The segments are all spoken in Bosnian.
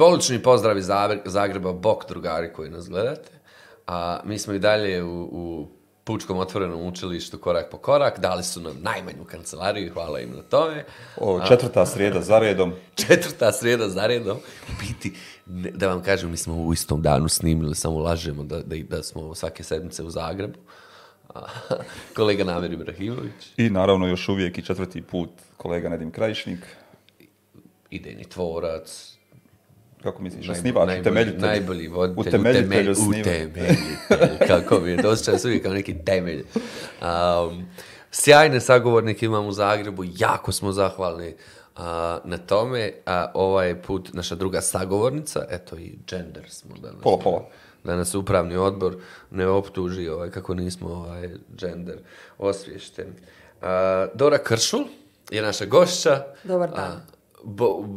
simbolični pozdravi iz Zagreba, bok drugari koji nas gledate. A mi smo i dalje u, u Pučkom otvorenom učilištu korak po korak, dali su nam najmanju kancelariju, hvala im na tome. O, četvrta srijeda za redom. četvrta srijeda za redom. U Biti, da vam kažem, mi smo u istom danu snimili, samo lažemo da, da, da smo svake sedmice u Zagrebu. kolega Namir Ibrahimović. I naravno još uvijek i četvrti put kolega Nedim Krajišnik. Idejni tvorac, kako misliš, najbolji, osnivač, najbolji, utemeljitelj. Najbolji voditelj, utemeljitelj, kako mi je, dosta se uvijek kao neki temelj. Um, sjajne sagovornike imam u Zagrebu, jako smo zahvalni uh, na tome. A uh, ovaj put naša druga sagovornica, eto i gender smo danas. Pola, pola. Danas upravni odbor ne optuži ovaj, kako nismo ovaj, gender osviješten. Uh, Dora Kršul je naša gošća. Dobar dan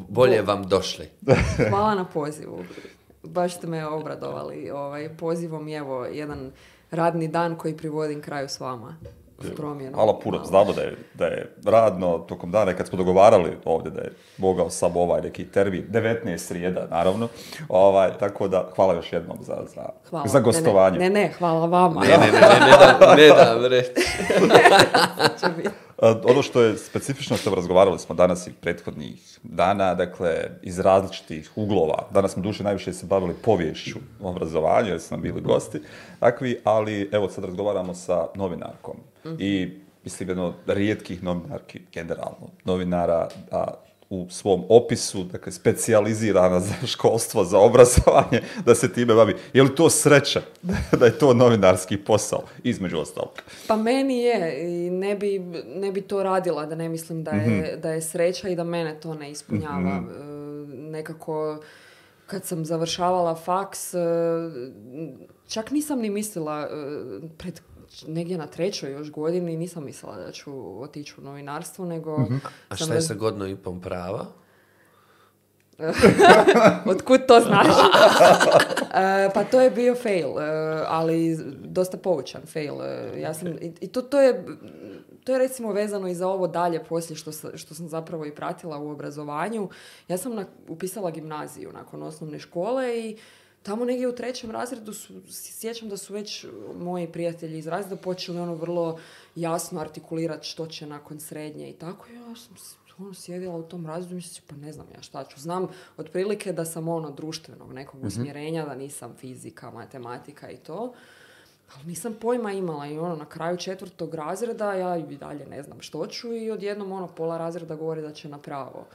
bolje vam došli. Hvala na pozivu. Baš ste me obradovali ovaj, pozivom. Evo, jedan radni dan koji privodim kraju s vama. Promjenu. Hvala puno, znamo da je, da je radno tokom dana, kad smo dogovarali ovdje da je bogao samo ovaj neki termin, 19 srijeda, naravno, ovaj, tako da hvala još jednom za, za, gostovanje. Ne, ne, ne, hvala vama. Ne, ne, ne, ne, ne, Ono što je specifično što razgovarali smo danas i prethodnih dana, dakle, iz različitih uglova. Danas smo duše najviše se bavili povješću u obrazovanju, jer smo bili gosti takvi, ali evo sad razgovaramo sa novinarkom. Mhm. I mislim, jedno rijetkih novinarki, generalno, novinara, a u svom opisu, dakle, specijalizirana za školstvo, za obrazovanje, da se time bavi. Je li to sreća da je to novinarski posao, između ostalog? Pa meni je i ne bi, ne to radila da ne mislim da je, mhm. da je sreća i da mene to ne ispunjava. Mhm. E, nekako kad sam završavala faks, e, čak nisam ni mislila e, pred negdje na trećoj još godini nisam mislila da ću otići u novinarstvo, nego... Mm-hmm. A šta je sa godinom i pom prava? Otkud to znaš? E, pa to je bio fail, e, ali dosta poučan fail. E, ja sam, I to, to, je, to je recimo vezano i za ovo dalje poslije što, što sam zapravo i pratila u obrazovanju. Ja sam na, upisala gimnaziju nakon osnovne škole i tamo negdje u trećem razredu su, sjećam da su već e, moji prijatelji iz razreda počeli ono vrlo jasno artikulirati što će nakon srednje i tako. Ja sam ono sjedila u tom razredu i mislim, pa ne znam ja šta ću. Znam otprilike da sam ono društvenog nekog mhm. usmjerenja, da nisam fizika, matematika i to. Ali nisam pojma imala i ono na kraju četvrtog razreda ja i dalje ne znam što ću i odjednom ono pola razreda govori da će na pravo.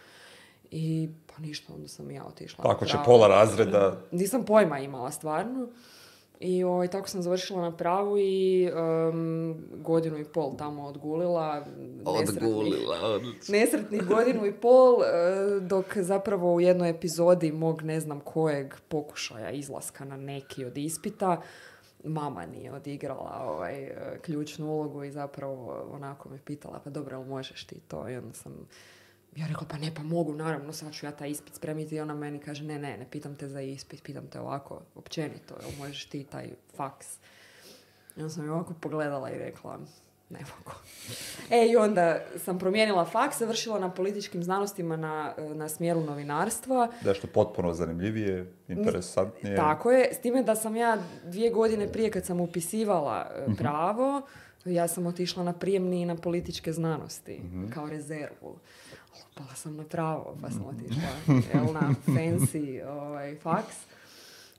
I ništa, onda sam ja otišla. Tako će pola razreda. Nisam pojma imala stvarno. I ovaj, tako sam završila na pravu i godinu i pol tamo odgulila. Odgulila. Nesretnih, godinu i pol, e, dok zapravo u jednoj epizodi mog ne znam kojeg pokušaja izlaska na neki od ispita, mama nije odigrala ovaj, e, ključnu ulogu i zapravo onako me pitala, pa dobro, možeš ti to? I onda sam ja rekla, pa ne, pa mogu, naravno, sad ću ja taj ispit spremiti i ona meni kaže, ne, ne, ne pitam te za ispit, pitam te ovako, općenito, jel možeš ti taj faks? I onda sam ju ovako pogledala i rekla, ne mogu. E, i onda sam promijenila faks, završila na političkim znanostima na, na smjeru novinarstva. Da što potpuno zanimljivije, interesantnije. Tako je, s time da sam ja dvije godine prije kad sam upisivala e, mhm. pravo, ja sam otišla na prijemni i na političke znanosti mhm. kao rezervu. Opala sam na pravo, pa sam mhm. otišla jel, na fancy ovaj, faks.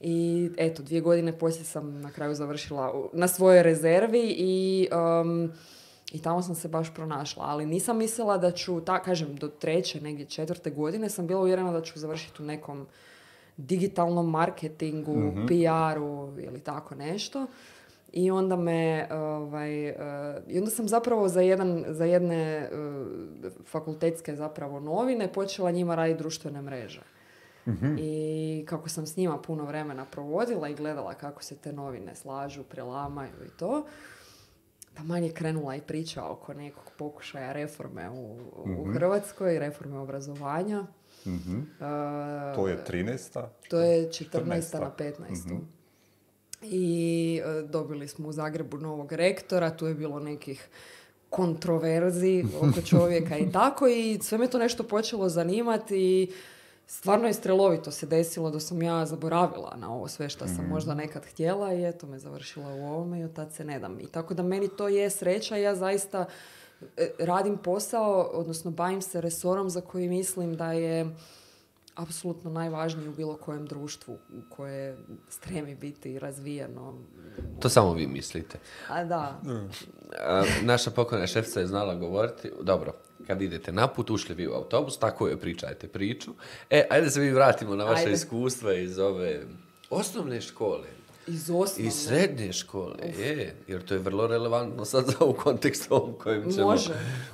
I eto, dvije godine poslije sam na kraju završila na svojoj rezervi i, um, i tamo sam se baš pronašla. Ali nisam mislila da ću, ta, kažem, do treće, negdje četvrte godine sam bila uvjerena da ću završiti u nekom digitalnom marketingu, mm PR-u ili tako nešto. I onda me, ovaj, eh, i onda sam zapravo za, jedan, za jedne eh, fakultetske zapravo novine počela njima raditi društvene mreže. mm I kako sam s njima puno vremena provodila i gledala kako se te novine slažu, prelamaju i to, da pa manje krenula i priča oko nekog pokušaja reforme u, mhm. Hrvatskoj, reforme obrazovanja. Mhm. Eh, to je 13. To je 14. 14. na 15 i e, dobili smo u Zagrebu novog rektora, tu je bilo nekih kontroverzi oko čovjeka i tako i sve me to nešto počelo zanimati i stvarno je strelovito se desilo da sam ja zaboravila na ovo sve što sam mhm. možda nekad htjela i eto me završila u ovome i od tad se ne dam. I tako da meni to je sreća ja zaista e, radim posao, odnosno bavim se resorom za koji mislim da je apsolutno najvažniji u bilo kojem društvu u koje stremi biti razvijeno. To samo vi mislite. A da. naša pokojna šefica je znala govoriti, dobro, kad idete na put, ušli vi u autobus, tako je pričajte priču. E, ajde se mi vratimo na vaše iskustva iz ove osnovne škole. Iz osnovne. Iz srednje škole, je, jer to je vrlo relevantno sad za ovu kontekstu o kojem ćemo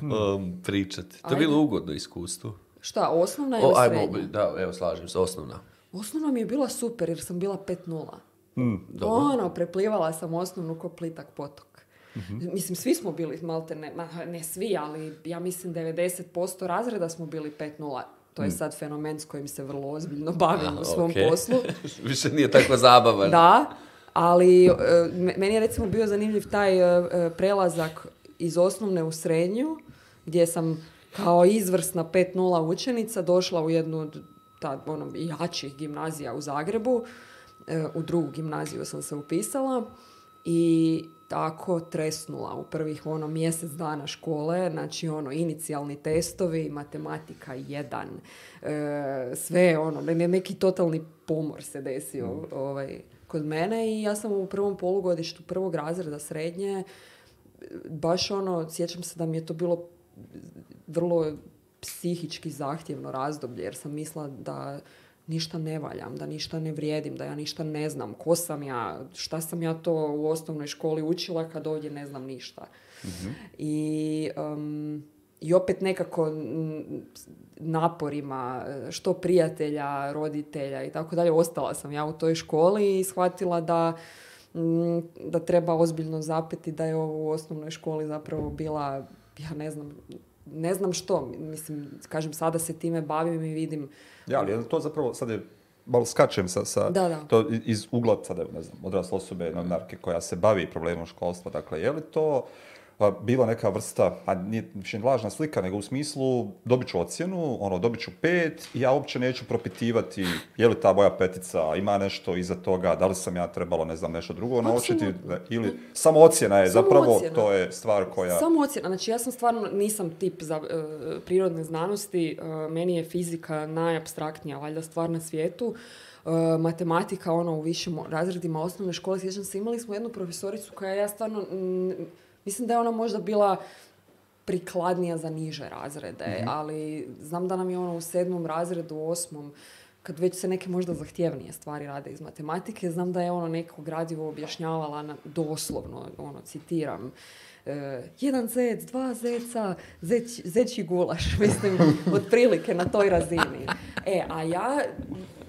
um, pričati. To je bilo ugodno iskustvo. Šta, osnovna ili srednja? da, evo slažem se, osnovna. Osnovna mi je bila super jer sam bila 5-0. Mm, Ono, preplivala sam osnovnu ko plitak potok. Mhm. Mislim, svi smo bili, malte ne, ne svi, ali ja mislim 90% razreda smo bili 5-0. To je mm. sad fenomen s kojim se vrlo ozbiljno bavim u svom poslu. Više nije tako zabavan. da, ali e, meni je recimo bio zanimljiv taj e, e, prelazak iz osnovne u srednju, gdje sam kao izvrsna 5.0 učenica došla u jednu od tad, ono, jačih gimnazija u Zagrebu. E, u drugu gimnaziju sam se upisala i tako tresnula u prvih ono mjesec dana škole, znači ono inicijalni testovi, matematika jedan, e, sve ono, neki totalni pomor se desio mm. ovaj, kod mene i ja sam u prvom polugodištu prvog razreda srednje, baš ono, sjećam se da mi je to bilo vrlo psihički zahtjevno razdoblje jer sam mislila da ništa ne valjam, da ništa ne vrijedim, da ja ništa ne znam, ko sam ja, šta sam ja to u osnovnoj školi učila kad ovdje ne znam ništa. Mhm. I, um, I opet nekako naporima što prijatelja, roditelja i tako dalje, ostala sam ja u toj školi i shvatila da da treba ozbiljno zapeti da je ovo u osnovnoj školi zapravo bila ja ne znam, ne znam što, mislim, kažem, sada se time bavim i vidim. Ja, ali to zapravo, sad je, malo skačem sa, sa to iz ugla, sada, ne znam, odrasle osobe, novinarke koja se bavi problemom školstva, dakle, je li to pa bila neka vrsta, a nije lažna slika, nego u smislu dobit ću ocjenu, ono, dobit ću pet i ja uopće neću propitivati je li ta moja petica, ima nešto iza toga, da li sam ja trebalo, ne znam, nešto drugo naučiti ili samo ocjena je zapravo, to je stvar koja... Samo ocjena, znači ja sam stvarno, nisam tip za e, prirodne znanosti, e, meni je fizika najabstraktnija valjda stvar na svijetu, e, matematika ono u višim razredima osnovne škole sjećam se imali smo jednu profesoricu koja ja stvarno Mislim da je ona možda bila prikladnija za niže razrede, mhm. ali znam da nam je ono u sedmom razredu, osmom, kad već se neke možda zahtjevnije stvari rade iz matematike, znam da je ono neko gradivo objašnjavala na, doslovno, ono, citiram, e, jedan zec, dva zeca, zeći gulaš, mislim, otprilike na toj razini. E, a ja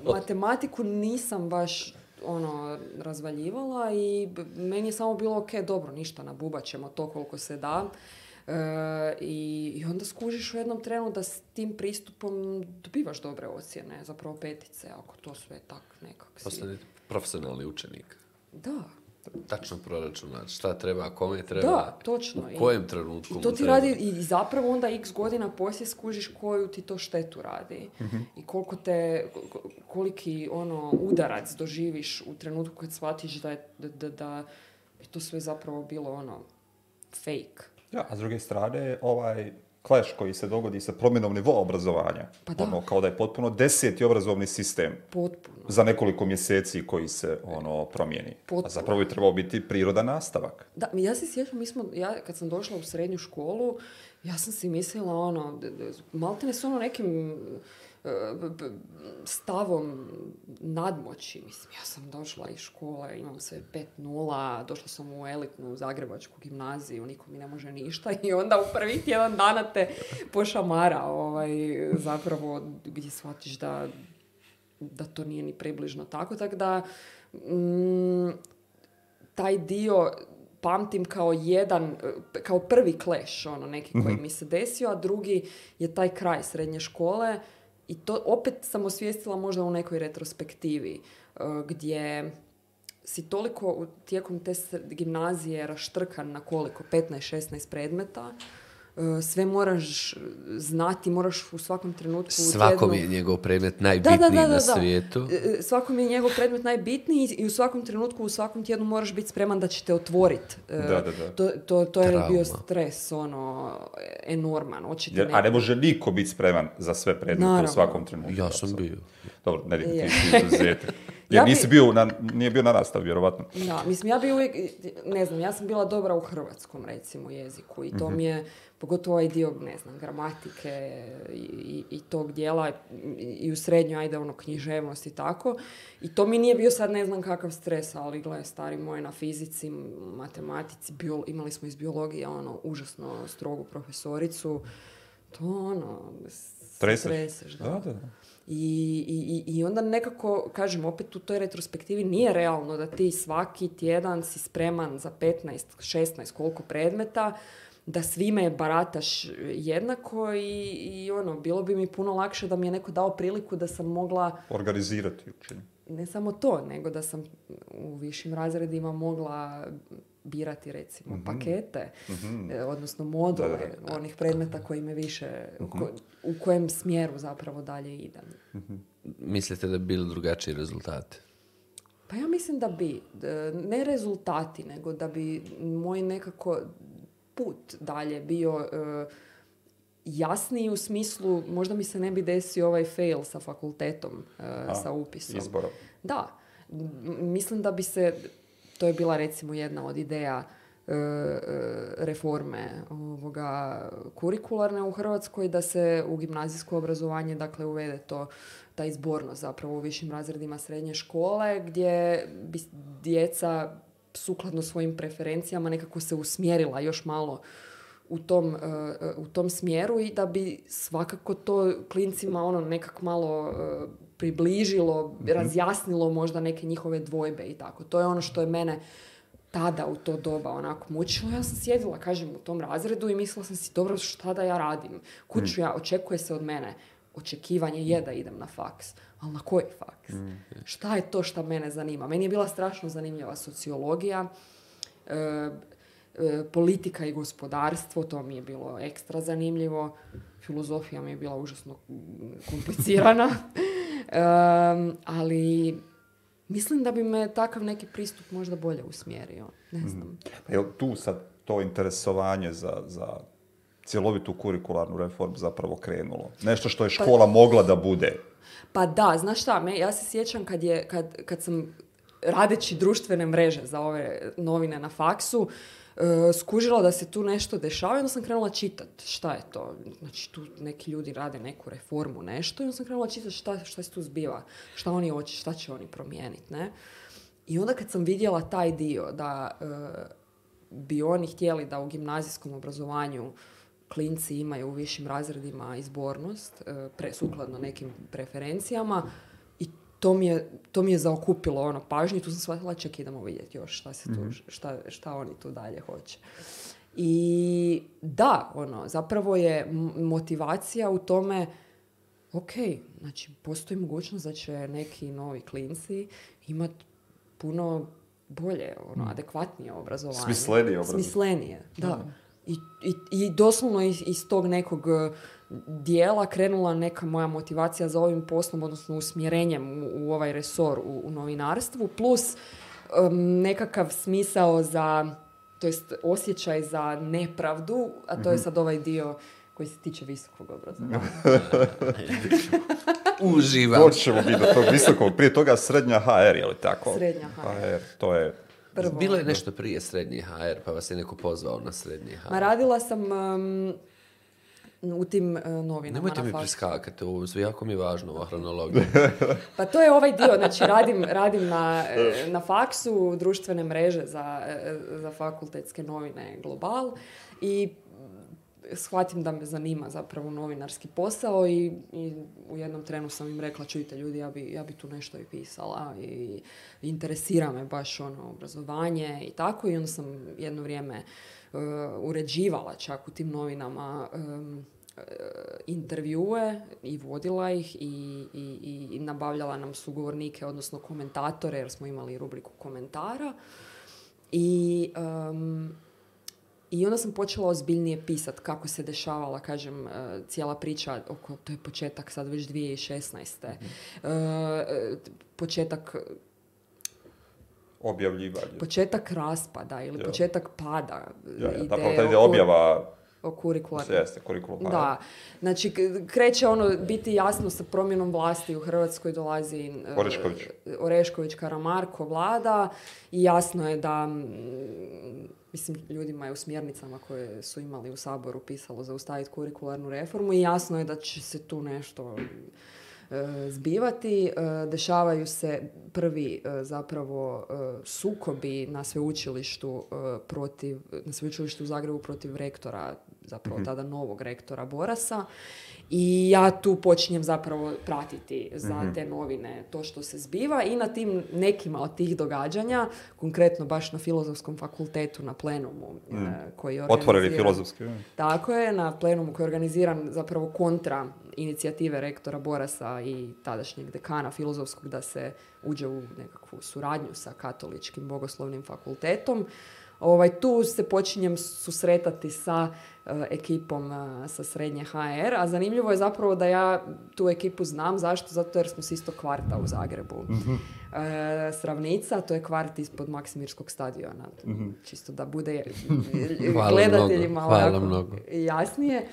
matematiku nisam baš ono, razvaljivala i meni je samo bilo ok, dobro, ništa, nabubat ćemo to koliko se da. E, i, I onda skužiš u jednom trenu da s tim pristupom dobivaš dobre ocjene, zapravo petice, ako to sve tak nekak si... profesionalni učenik. Da, tačno proračunati šta treba, kome treba, da, točno. u kojem trenutku I to ti radi i zapravo onda x godina poslije skužiš koju ti to štetu radi mhm. i koliko te, koliki ono udarac doživiš u trenutku kad shvatiš da, je, da, da, da to sve zapravo bilo ono fake. Ja, a s druge strane, ovaj kleš koji se dogodi sa promjenom nivoa obrazovanja. Pa da. Ono, kao da je potpuno deseti obrazovni sistem. Potpuno. Za nekoliko mjeseci koji se ono promijeni. Potpuno. A zapravo je trebao biti prirodan nastavak. Da, ja se sjećam, mi smo, ja kad sam došla u srednju školu, ja sam si mislila ono, maltene su ono nekim E, stavom nadmoći. Mislim, ja sam došla iz škole, imam sve 5.0 došla sam u elitnu zagrebačku gimnaziju, niko mi ne može ništa i onda u prvi tjedan dana te pošamara, ovaj, zapravo gdje shvatiš da, da to nije ni približno tako, tako da mm, taj dio pamtim kao jedan, kao prvi kleš, ono neki koji mhm. mi se desio, a drugi je taj kraj srednje škole i to opet sam osvijestila možda u nekoj retrospektivi e, gdje si toliko tijekom te gimnazije raštrkan na koliko, 15-16 predmeta, E, sve moraš e, znati, moraš u svakom trenutku... Svakom je njegov predmet najbitniji na svijetu. E, svakom je njegov predmet najbitniji i u svakom trenutku, u svakom tjednu moraš biti spreman da će te otvoriti. To, to, to je bio stres, ono, enorman. a ne može niko biti spreman za sve predmete u svakom trenutku. Ja sam bio. Dobro, ne ti Jer ja nisi bio na, nije bio na vjerovatno. Da, mislim, ja bi uvijek, ne znam, ja sam bila dobra u hrvatskom, recimo, jeziku i to mhm. mi je pogotovo ovaj dio, ne znam, gramatike i, i tog dijela i u srednju, ajde, ono, književnost i tako. I to mi nije bio sad ne znam kakav stres, ali gle, stari moj na fizici, matematici, bio, imali smo iz biologije, ono, užasno strogu profesoricu. To, ono, streseš. da. I, i, I onda nekako, kažem, opet u toj retrospektivi nije realno da ti svaki tjedan si spreman za 15, 16, koliko predmeta, da svime barataš jednako i, ono, bilo bi mi puno lakše da mi je neko dao priliku da sam mogla... Organizirati učenje. Ne samo to, nego da sam u višim razredima mogla birati recimo mhm. pakete, mhm. E, odnosno module onih predmeta koji me više, u mhm. kojem smjeru zapravo dalje idem. Mislite da bi bilo drugačiji rezultati? Pa ja mislim da bi. Ne rezultati, nego da bi moj nekako, put dalje bio e, jasniji u smislu, možda mi se ne bi desio ovaj fail sa fakultetom, e, sa upisom. Izborom. Da. mislim da bi se, to je bila recimo jedna od ideja e, reforme ovoga kurikularne u Hrvatskoj, da se u gimnazijsko obrazovanje dakle uvede to ta izbornost zapravo u višim razredima srednje škole gdje bi djeca sukladno svojim preferencijama nekako se usmjerila još malo u tom, e, e, u tom smjeru i da bi svakako to klincima ono nekako malo e, približilo, mhm. razjasnilo možda neke njihove dvojbe i tako. To je ono što je mene tada u to doba onako mučilo. Ja sam sjedila, kažem, u tom razredu i mislila sam si, dobro, šta da ja radim? Kuću mhm. ja, očekuje se od mene. Očekivanje je da idem na faks ali na koji faks? Mm, šta je to što mene zanima? Meni je bila strašno zanimljiva sociologija, e, e, politika i gospodarstvo, to mi je bilo ekstra zanimljivo. Filozofija mi je bila užasno komplicirana. ali mislim da bi me takav neki pristup možda bolje usmjerio. Ne mm. znam. Pa tu sad to interesovanje za, za cjelovitu kurikularnu reformu zapravo krenulo? Nešto što je pa škola mogla da bude pa da, znaš šta, ja se sjećam kad, je, kad, kad sam radeći društvene mreže za ove novine na faksu, eh, skužila da se tu nešto dešava i onda sam krenula čitat šta je to. Znači tu neki ljudi rade neku reformu, nešto i onda sam krenula čitat šta, šta se tu zbiva, šta oni hoće, šta će oni promijeniti, ne. I onda kad sam vidjela taj dio da eh, bi oni htjeli da u gimnazijskom obrazovanju klinci imaju u višim razredima izbornost, e, pre, sukladno nekim preferencijama i to mi je, to mi je zaokupilo ono pažnju tu sam shvatila čak idemo vidjeti još šta, se tu, mhm. šta, šta oni tu dalje hoće. I da, ono, zapravo je motivacija u tome ok, znači postoji mogućnost da će neki novi klinci imati puno bolje, ono, mhm. adekvatnije obrazovanje. Smislenije obrazovanje. da. I, i, i doslovno iz, iz tog nekog e, dijela krenula neka moja motivacija za ovim poslom, odnosno usmjerenjem u, ovaj resor u, novinarstvu, plus nekakav smisao za, to jest osjećaj za nepravdu, a to je mhm. sad ovaj dio koji se tiče visokog obrazovanja. Uživam. Doćemo mi do tog visokog. Prije toga srednja HR, je li tako? Srednja HR pa to je prvo. Bilo je nešto prije srednji HR, pa vas je neko pozvao na srednji HR. Ma radila sam um, u tim uh, novinama. Nemojte mi priskakati, ovo jako mi važno ova hronologija. pa to je ovaj dio, znači radim, radim na, e, na faksu društvene mreže za, e, za fakultetske novine Global i shvatim da me zanima zapravo novinarski posao i, i u jednom trenu sam im rekla čujte ljudi ja bi, ja bi tu nešto i pisala i interesira me baš ono obrazovanje i tako i onda sam jedno vrijeme e, uređivala čak u tim novinama e, e, intervjue i vodila ih i, i, nabavljala nam sugovornike, odnosno komentatore, jer smo imali rubriku komentara. I i onda sam počela ozbiljnije pisati kako se dešavala, kažem, e, cijela priča, oko, to je početak sad već 2016. Mhm. E, e, početak objavljivanje. Početak raspada ili početak pada. Ja, ja. objava Kurikularno. Jeste, Da. Znači, kreće ono biti jasno sa promjenom vlasti u Hrvatskoj dolazi e, Orešković, Orešković Karamarko vlada i jasno je da mislim, ljudima je u smjernicama koje su imali u Saboru pisalo zaustaviti kurikularnu reformu i jasno je da će se tu nešto e, zbivati. E, dešavaju se prvi zapravo sukobi na sveučilištu protiv, na sveučilištu u Zagrebu protiv rektora zapravo mhm. tada novog rektora Borasa i ja tu počinjem zapravo pratiti za mhm. te novine to što se zbiva i na tim nekima od tih događanja, konkretno baš na Filozofskom fakultetu na plenumu mhm. eh, koji je filozofski. Tako je, na plenumu koji je organiziran zapravo kontra inicijative rektora Borasa i tadašnjeg dekana filozofskog da se uđe u nekakvu suradnju sa katoličkim bogoslovnim fakultetom. Ovaj, tu se počinjem susretati sa Eh, ekipom eh, sa srednje HR, a zanimljivo je zapravo da ja tu ekipu znam, zašto? Zato jer smo s isto kvarta u Zagrebu. Mhm. Eh, sravnica, to je kvart ispod Maksimirskog stadiona. Mhm. Čisto da bude gledateljima Hvala mnogo. jasnije.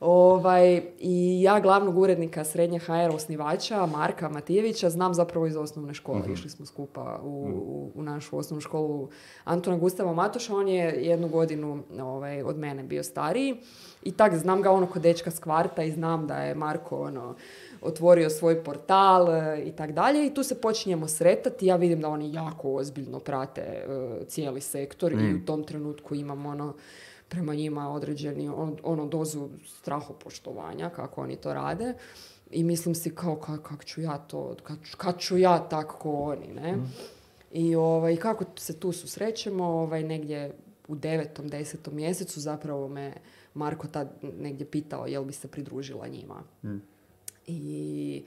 Ovaj, I ja glavnog urednika srednje HR osnivača, Marka Matijevića, znam zapravo iz osnovne škole. Mhm. Išli smo skupa mhm. u, u, našu osnovnu školu Antona Gustava Matoša. On je jednu godinu ovaj, od mene bio stariji. I tak znam ga ono kod dečka s i znam da je Marko ono, otvorio svoj portal e, i tak dalje i tu se počinjemo sretati. Ja vidim da oni jako ozbiljno prate e, cijeli sektor i u mhm. tom trenutku imam ono prema njima određeni ono dozu strahopoštovanja kako oni to rade i mislim si kao kak, kak ću ja to, ja tako oni, ne? Mhm. I ovaj, kako se tu susrećemo, ovaj, negdje u devetom, desetom mjesecu zapravo me Marko tad negdje pitao jel bi se pridružila njima. Mhm. I,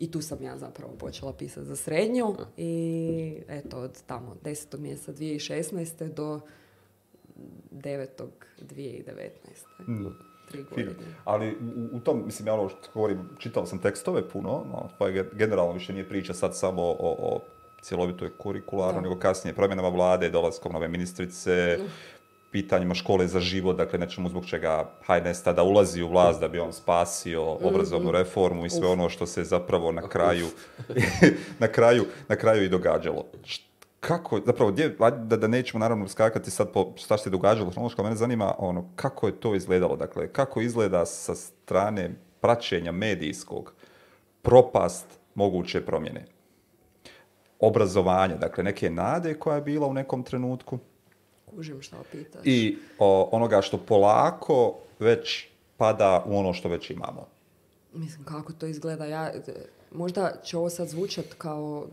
I tu sam ja zapravo počela pisati za srednju i eto od tamo 10. mjeseca 2016. do 9.2019. Mm. Tri Ali u, tom, mislim, ja ono što govorim, čitao sam tekstove puno, pa je generalno više nije priča sad samo o, o cjelovitoj kurikularno, nego kasnije promjenama vlade, dolaskom nove ministrice, mm. pitanjima škole za život, dakle nečemu zbog čega HNS tada ulazi u vlast da bi on spasio mm, obrazovnu reformu i sve ono što se zapravo na kraju, na kraju, na kraju i događalo kako, zapravo, gdje, da, da nećemo naravno skakati sad po šta se događalo kronološko, mene zanima ono, kako je to izgledalo, dakle, kako izgleda sa strane praćenja medijskog propast moguće promjene. obrazovanja. dakle, neke nade koja je bila u nekom trenutku. Kužim što pitaš. I o, onoga što polako već pada u ono što već imamo. Mislim, kako to izgleda, ja, e, možda će ovo sad zvučati kao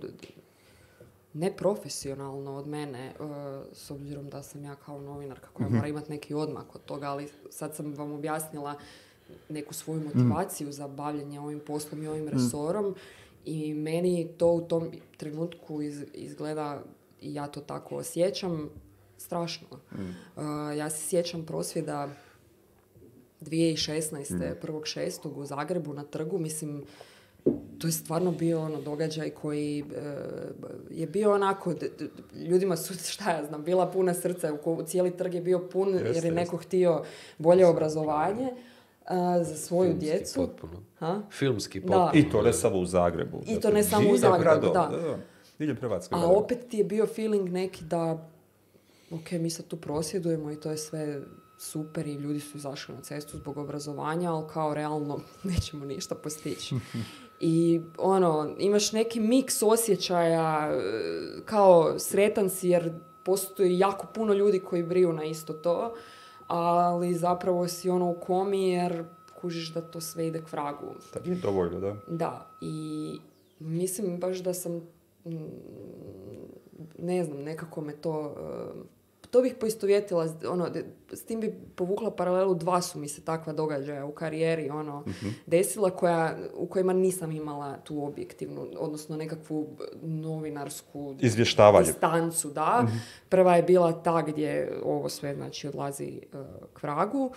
neprofesionalno od mene, e, s obzirom da sam ja kao novinarka koja mhm. mora imati neki odmak od toga, ali sad sam vam objasnila neku svoju mhm. motivaciju za bavljanje ovim poslom i ovim mhm. resorom i meni to u tom trenutku izgleda i ja to tako osjećam strašno. E, ja se sjećam prosvjeda 2016. 1.6. u Zagrebu na trgu, mislim to je stvarno bio ono događaj koji e, je bio onako, ljudima su, šta ja znam, bila puna srca, cijeli trg je bio pun jer je neko htio bolje obrazovanje e, za svoju djecu. Potpuno. Filmski potpuno. I to ne samo u Zagrebu. I to dakle, ne samo u Zagrebu, da. a opet ti je bio feeling neki da, ok, mi sad tu prosjedujemo i to je sve super i ljudi su izašli na cestu zbog obrazovanja, ali kao realno nećemo ništa postići i ono, imaš neki miks osjećaja e, kao sretan si jer postoji jako puno ljudi koji briju na isto to, ali zapravo si ono u komi jer kužiš da to sve ide k vragu. Da je dovoljno, da. Da, i mislim baš da sam, ne znam, nekako me to e, to bih poistovjetila, ono, s tim bi povukla paralelu, dva su mi se takva događaja u karijeri ono, mhm. desila koja, u kojima nisam imala tu objektivnu, odnosno nekakvu novinarsku distancu. Da. Mhm. Prva je bila ta gdje ovo sve znači, odlazi uh, k vragu.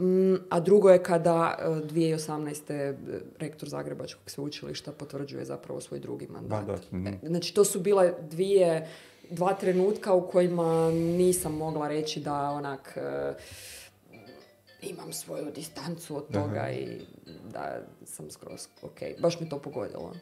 Mm, a drugo je kada 2018. E, e, rektor Zagrebačkog sveučilišta potvrđuje zapravo svoj drugi mandat. Mhm. Znači to su bile dvije dva trenutka u kojima nisam mogla reći da onak e, imam svoju distancu od toga i da sam skroz ok. Baš mi to pogodilo.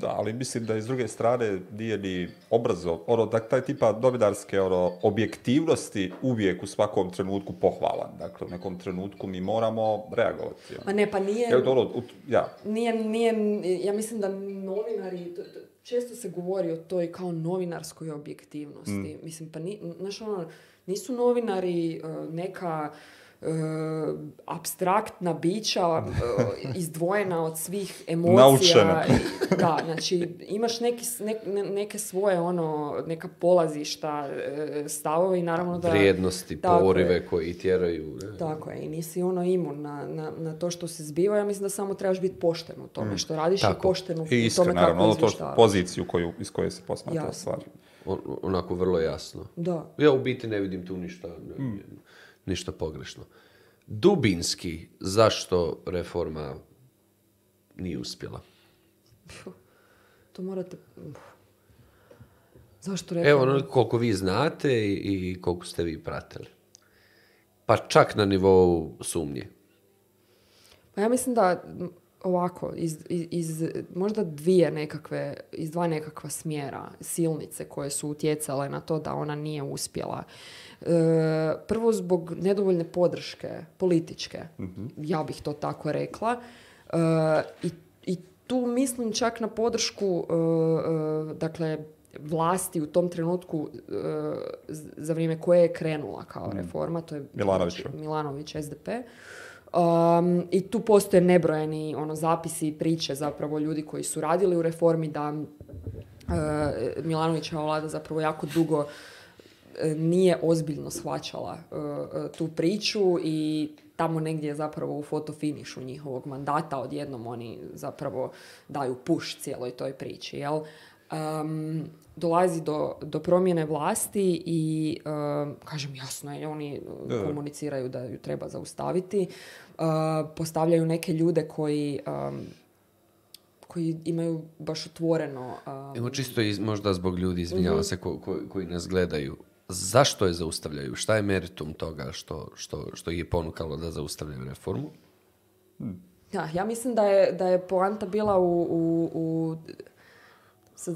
Da, ali mislim da iz druge strane nije ni obrazo. ono, da taj tipa novinarske ono, objektivnosti uvijek u svakom trenutku pohvalan. Dakle, u nekom trenutku mi moramo reagovati. Pa ne, pa nije... Ono, ja. nije, ja mislim da novinari, često se govori o toj kao novinarskoj objektivnosti. Mm. Mislim, pa ni, znaš ono, nisu novinari e, neka Eh, abstraktna bića eh, izdvojena od svih emocija. Da, znači imaš neki, neke svoje ono, neka polazišta eh, stavove i naravno da... Vrijednosti, porive koji tjeraju. Tako je, i nisi ono imun na, na, na, to što se zbiva. Ja mislim da samo trebaš biti pošten u tome mm, što radiš i pošten u tome naravno, kako naravno, ono to poziciju koju, iz koje se posmatra stvar. onako vrlo jasno. Da. Ja u biti ne vidim tu ništa. Mm ništa pogrešno. Dubinski, zašto reforma nije uspjela? To morate... Zašto reforma? Evo ono koliko vi znate i koliko ste vi pratili. Pa čak na nivou sumnje. Pa ja mislim da ovako, iz, iz, možda dvije nekakve, iz dva nekakva smjera, silnice koje su utjecale na to da ona nije uspjela. E, prvo zbog nedovoljne podrške, političke, mhm. ja bih to tako rekla. E, i, i, tu mislim čak na podršku, e, dakle, vlasti u tom trenutku za vrijeme koje je krenula kao mhm. reforma, to je znači Milanović, Milanović SDP, Um, I tu postoje nebrojeni ono, zapisi i priče zapravo ljudi koji su radili u reformi da uh, Milanovićeva vlada zapravo jako dugo e, nije ozbiljno shvaćala e, tu priču i tamo negdje je zapravo u fotofinišu njihovog mandata odjednom oni zapravo daju puš cijeloj toj priči. Jel? dolazi do, do promjene vlasti i kažem jasno je, oni komuniciraju da ju treba zaustaviti. postavljaju neke ljude koji koji imaju baš otvoreno... Evo čisto iz, možda zbog ljudi, izvinjavam mhm. se, koji nas gledaju. Zašto je zaustavljaju? Šta je meritum toga što, što, što je ponukalo da zaustavljaju reformu? Hmm. Ja, mislim da je, da je poanta bila u, u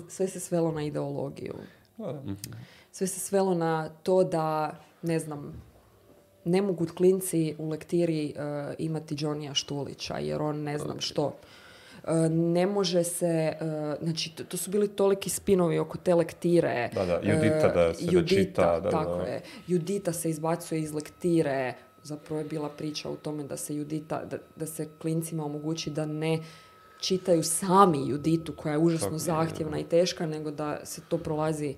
sve se svelo na ideologiju. Mhm. Sve se svelo na to da, ne znam, ne mogu klinci u lektiri e, imati Johnija Štulića jer on ne znam što. E, ne može se, e, znači to, su bili toliki spinovi oko te lektire. Da, da, Judita da se Judita, da, tako je. Judita se izbacuje iz lektire. Zapravo je bila priča o tome da se Judita, da, da se klincima omogući da ne čitaju sami Juditu koja je užasno zahtjevna i teška, nego da se to prolazi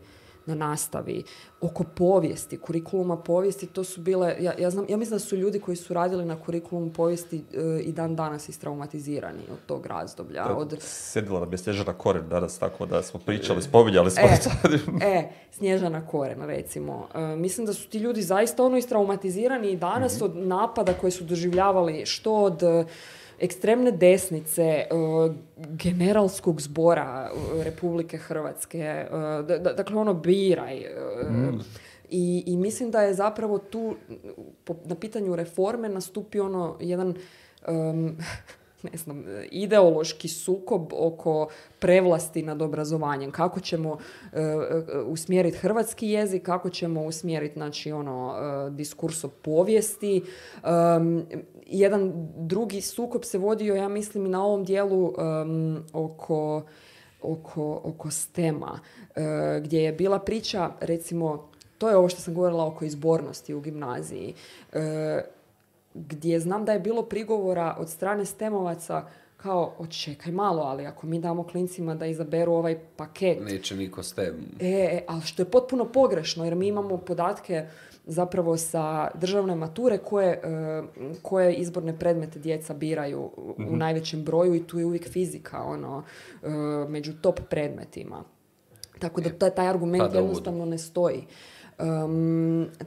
na nastavi, oko povijesti, kurikuluma povijesti, to su bile, ja, ja, znam, ja mislim da su ljudi koji su radili na kurikulumu povijesti eh, i dan danas istraumatizirani od tog razdoblja. Da, od... nam je Snježana Koren danas, tako da smo e, pričali, spominjali e, e, Snježana Koren, recimo. Eh, mislim da su ti ljudi zaista ono istraumatizirani i danas mhm. od napada koje su doživljavali što od ekstremne desnice, e, generalskog zbora e, Republike Hrvatske, e, dakle ono biraj. Mm. I, I mislim da je zapravo tu na pitanju reforme nastupio ono jedan ne znam, e, ideološki sukob oko prevlasti nad obrazovanjem. Kako ćemo e, e, usmjeriti hrvatski jezik, kako ćemo usmjeriti znači, ono, uh, diskurs o povijesti. jedan drugi sukob se vodio, ja mislim, i na ovom dijelu oko oko, oko stema, gdje je bila priča, recimo, to je ovo što sam govorila oko izbornosti u gimnaziji gdje znam da je bilo prigovora od strane stemovaca kao, očekaj malo, ali ako mi damo klincima da izaberu ovaj paket... Neće niko stem. E, e ali što je potpuno pogrešno, jer mi imamo podatke zapravo sa državne mature koje, e, koje izborne predmete djeca biraju u mhm. najvećem broju i tu je uvijek fizika ono, e, među top predmetima. Tako da taj argument jednostavno ne stoji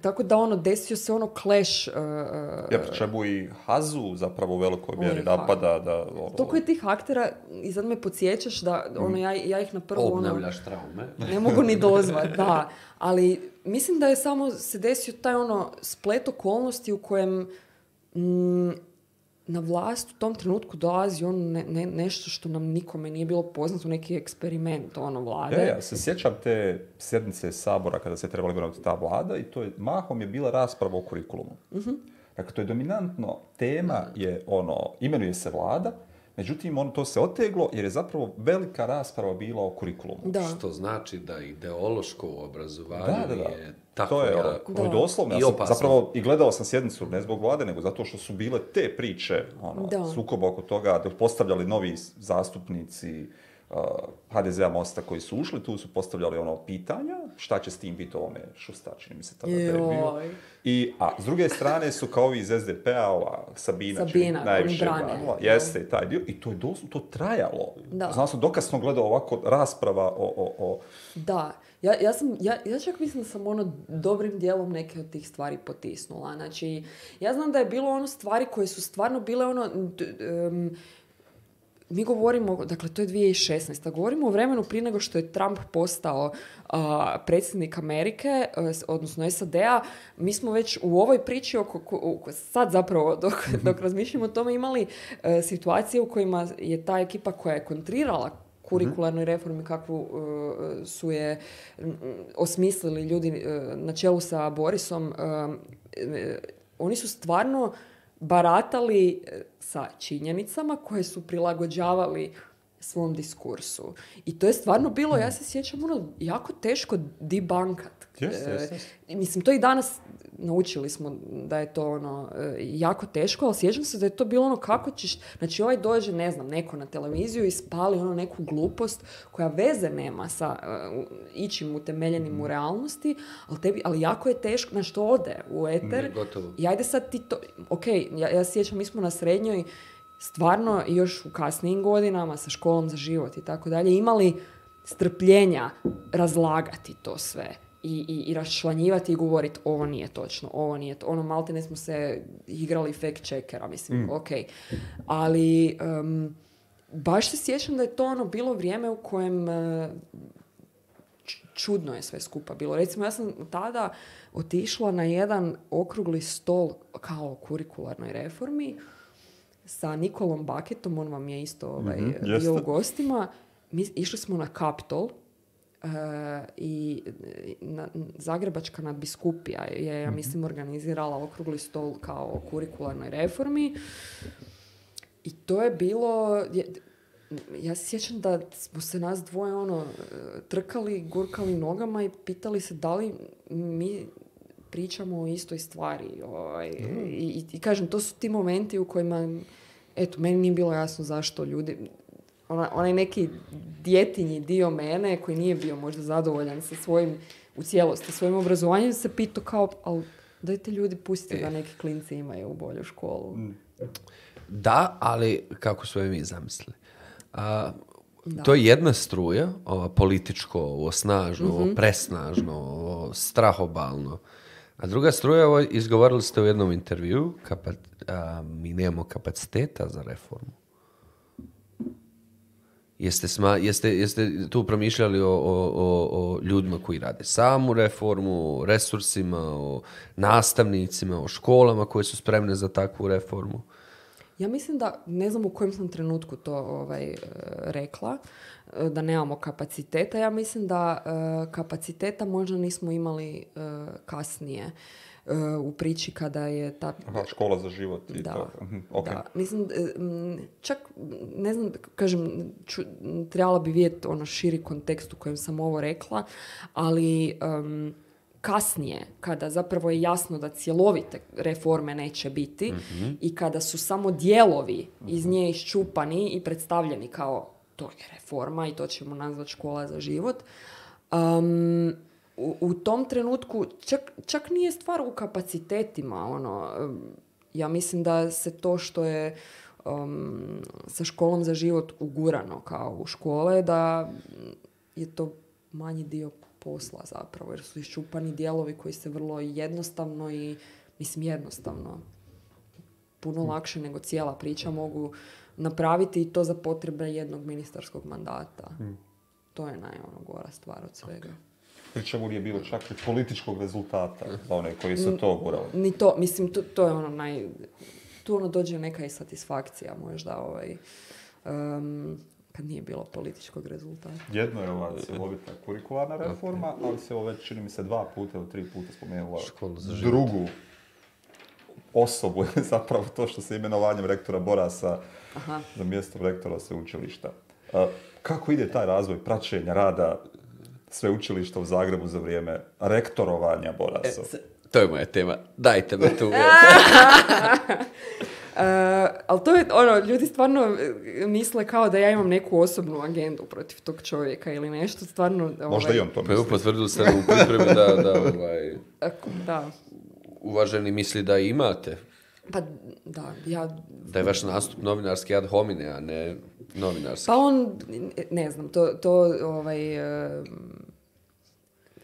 tako da ono, desio se ono clash. Uh, ja, i Hazu zapravo u velikoj mjeri napada. Da, ono- je tih aktera i sad me podsjećaš da ono, ja, ja ih na prvo ono- Obnavljaš ono, traume. Ne mogu ni dozvat, da. Ali mislim da je samo se desio taj ono splet okolnosti u kojem mm, na vlast u tom trenutku dolazi ono nešto što nam nikome nije bilo poznato, neki eksperiment ono vlade. Ja, e, ja se sjećam te sjednice Sabora kada se trebala imenovati ta vlada i to je, mahom je bila rasprava o kurikulumu. uh Dakle, to je dominantno tema, je ono, imenuje se vlada, Međutim, on to se oteglo jer je zapravo velika rasprava bila o kurikulumu. Da. Što znači da ideološko obrazovanje je tako to je, ono, jako... Da. Ono doslovno, sam, zapravo i gledao sam sjednicu ne zbog vlade, nego zato što su bile te priče, ono, sukoba oko toga, da postavljali novi zastupnici, HDZ-a Mosta koji su ušli, tu su postavljali ono pitanja, šta će s tim biti ovome šustačini, mi se tada bio. I, a s druge strane su kao ovi iz SDP-a, ova Sabina, Sabina najviše branila, jeste taj dio, i to je doslovno, to trajalo. Da. sam dokasno gledao ovako rasprava o... o, o... Da, ja, ja, sam, ja, ja čak mislim da sam ono dobrim dijelom neke od tih stvari potisnula. Znači, ja znam da je bilo ono stvari koje su stvarno bile ono mi govorimo, dakle to je 2016. Govorimo o vremenu prije nego što je Trump postao predsjednik Amerike, e, odnosno SAD-a. Mi smo već u ovoj priči, oko, sad zapravo dok, dok razmišljamo o tome, imali e, situacije u kojima je ta ekipa koja je kontrirala kurikularnoj mhm. reformi kakvu e, su je osmislili ljudi na čelu sa Borisom. oni su stvarno baratali e, sa činjenicama koje su prilagođavali svom diskursu. I to je stvarno bilo, hmm. ja se sjećam, ono, jako teško debunkat. Yes, e, mislim, to i danas naučili smo da je to ono e, jako teško, ali sjećam se da je to bilo ono kako ćeš, znači ovaj dođe, ne znam, neko na televiziju i spali ono neku glupost koja veze nema sa uh, ičim utemeljenim u mhm. realnosti, ali, tebi, ali jako je teško, na što ode u eter. Ne, gotovo. I ajde sad ti to, ok, ja, ja sjećam, mi smo na srednjoj, stvarno još u kasnijim godinama sa školom za život i tako dalje, imali strpljenja razlagati to sve i, i, i govoriti ovo nije točno, ovo nije to. Ono, malte ne smo se igrali fact checkera, mislim, mm. ok. Ali baš se sjećam da je to ono bilo vrijeme u kojem e, čudno je sve skupa bilo. Recimo, ja sam tada otišla na jedan okrugli stol kao kurikularnoj reformi sa Nikolom Baketom, on vam je isto ovaj, mhm, bio u gostima. Mi išli smo na Capitol. Eh, i eh, na, Zagrebačka nadbiskupija je, ja mhm. mislim, organizirala okrugli stol kao kurikularnoj reformi. I to je bilo... ja se sjećam da smo se nas dvoje ono, eh, trkali, gurkali nogama i pitali se da li mi pričamo o istoj stvari. Ovaj, mhm. i, i, kažem, to su ti momenti u kojima, eto, meni nije bilo jasno zašto ljudi, onaj neki djetinji dio mene koji nije bio možda zadovoljan sa svojim, u cijelosti, svojim obrazovanjem, se pitao kao, ali dajte ljudi pustite da e. neki klinci imaju u bolju školu. Mm. Da, ali kako su mi zamislili. To je jedna struja, ova političko, ovo snažno, ovo mhm. presnažno, strahobalno. A druga struja, ovo izgovorili ste u jednom intervju, kapac, a, mi nemamo kapaciteta za reformu. Jeste, sma, jeste, jeste tu promišljali o, o, o, ljudima koji rade samu reformu, o resursima, o nastavnicima, o školama koje su spremne za takvu reformu? Ja mislim da, ne znam u kojem sam trenutku to ovaj, e, rekla, e, da nemamo kapaciteta. Ja mislim da e, kapaciteta možda nismo imali kasnije. Eh, u priči kada je ta... Aha, škola za život i da, to. Mhm, da. Mislim, eh, čak, ne znam, kažem, trebala bi vidjeti ono širi kontekst u kojem sam ovo rekla, ali... kasnije, kada zapravo je jasno da cjelovite reforme neće biti mhm. i kada su samo dijelovi mhm. iz nje iščupani i predstavljeni kao to je reforma i to ćemo nazvati škola za život, u, tom trenutku čak, čak nije stvar u kapacitetima. Ono, ja mislim da se to što je sa školom za život ugurano kao u škole, da je to manji dio posla zapravo, jer su iščupani dijelovi koji se vrlo jednostavno i, mislim, jednostavno, puno mm. lakše nego cijela priča mogu napraviti i to za potrebe jednog ministarskog mandata. Mm. To je ono, gora stvar od svega pri nije bilo čak i političkog rezultata za one koji su to gurali. Ni to, mislim, to, to je ono naj... Tu ono dođe neka i satisfakcija možda, ovaj... kad nije bilo političkog rezultata. Jedno je ova cjelovita kurikularna reforma, ali se ove, ovaj, čini mi se, dva puta ili tri puta spomenula drugu osobu, zapravo to što se imenovanjem rektora Borasa za mjesto rektora sveučilišta. E, kako ide taj razvoj praćenja rada sveučilišta u Zagrebu za vrijeme rektorovanja Borasu? E, to je moja tema. Dajte me tu. Uh, e, e, ali to je, ono, ljudi stvarno misle kao da ja imam neku osobnu agendu protiv tog čovjeka ili nešto, stvarno... Ovaj... Možda i on to pa misli. potvrdili u pripremi da, da, ovaj, da, uvaženi misli da imate pa da, ja... Da je vaš nastup novinarski ad homine, a ne novinarski. Pa on, ne znam, to, to ovaj... Eh,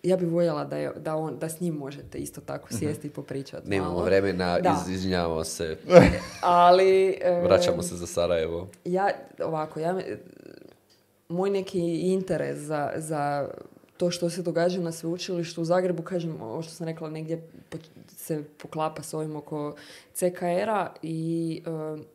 ja bih voljela da, da, on, da s njim možete isto tako mhm. sjesti i popričati. Nemamo vremena, iz, izvinjavamo se. Ali... Eh, Vraćamo se za Sarajevo. Ja, ovako, ja... Moj neki interes za, za to što se događa na sveučilištu u Zagrebu, kažem, ovo što sam rekla, negdje se poklapa s ovim oko CKR-a i um,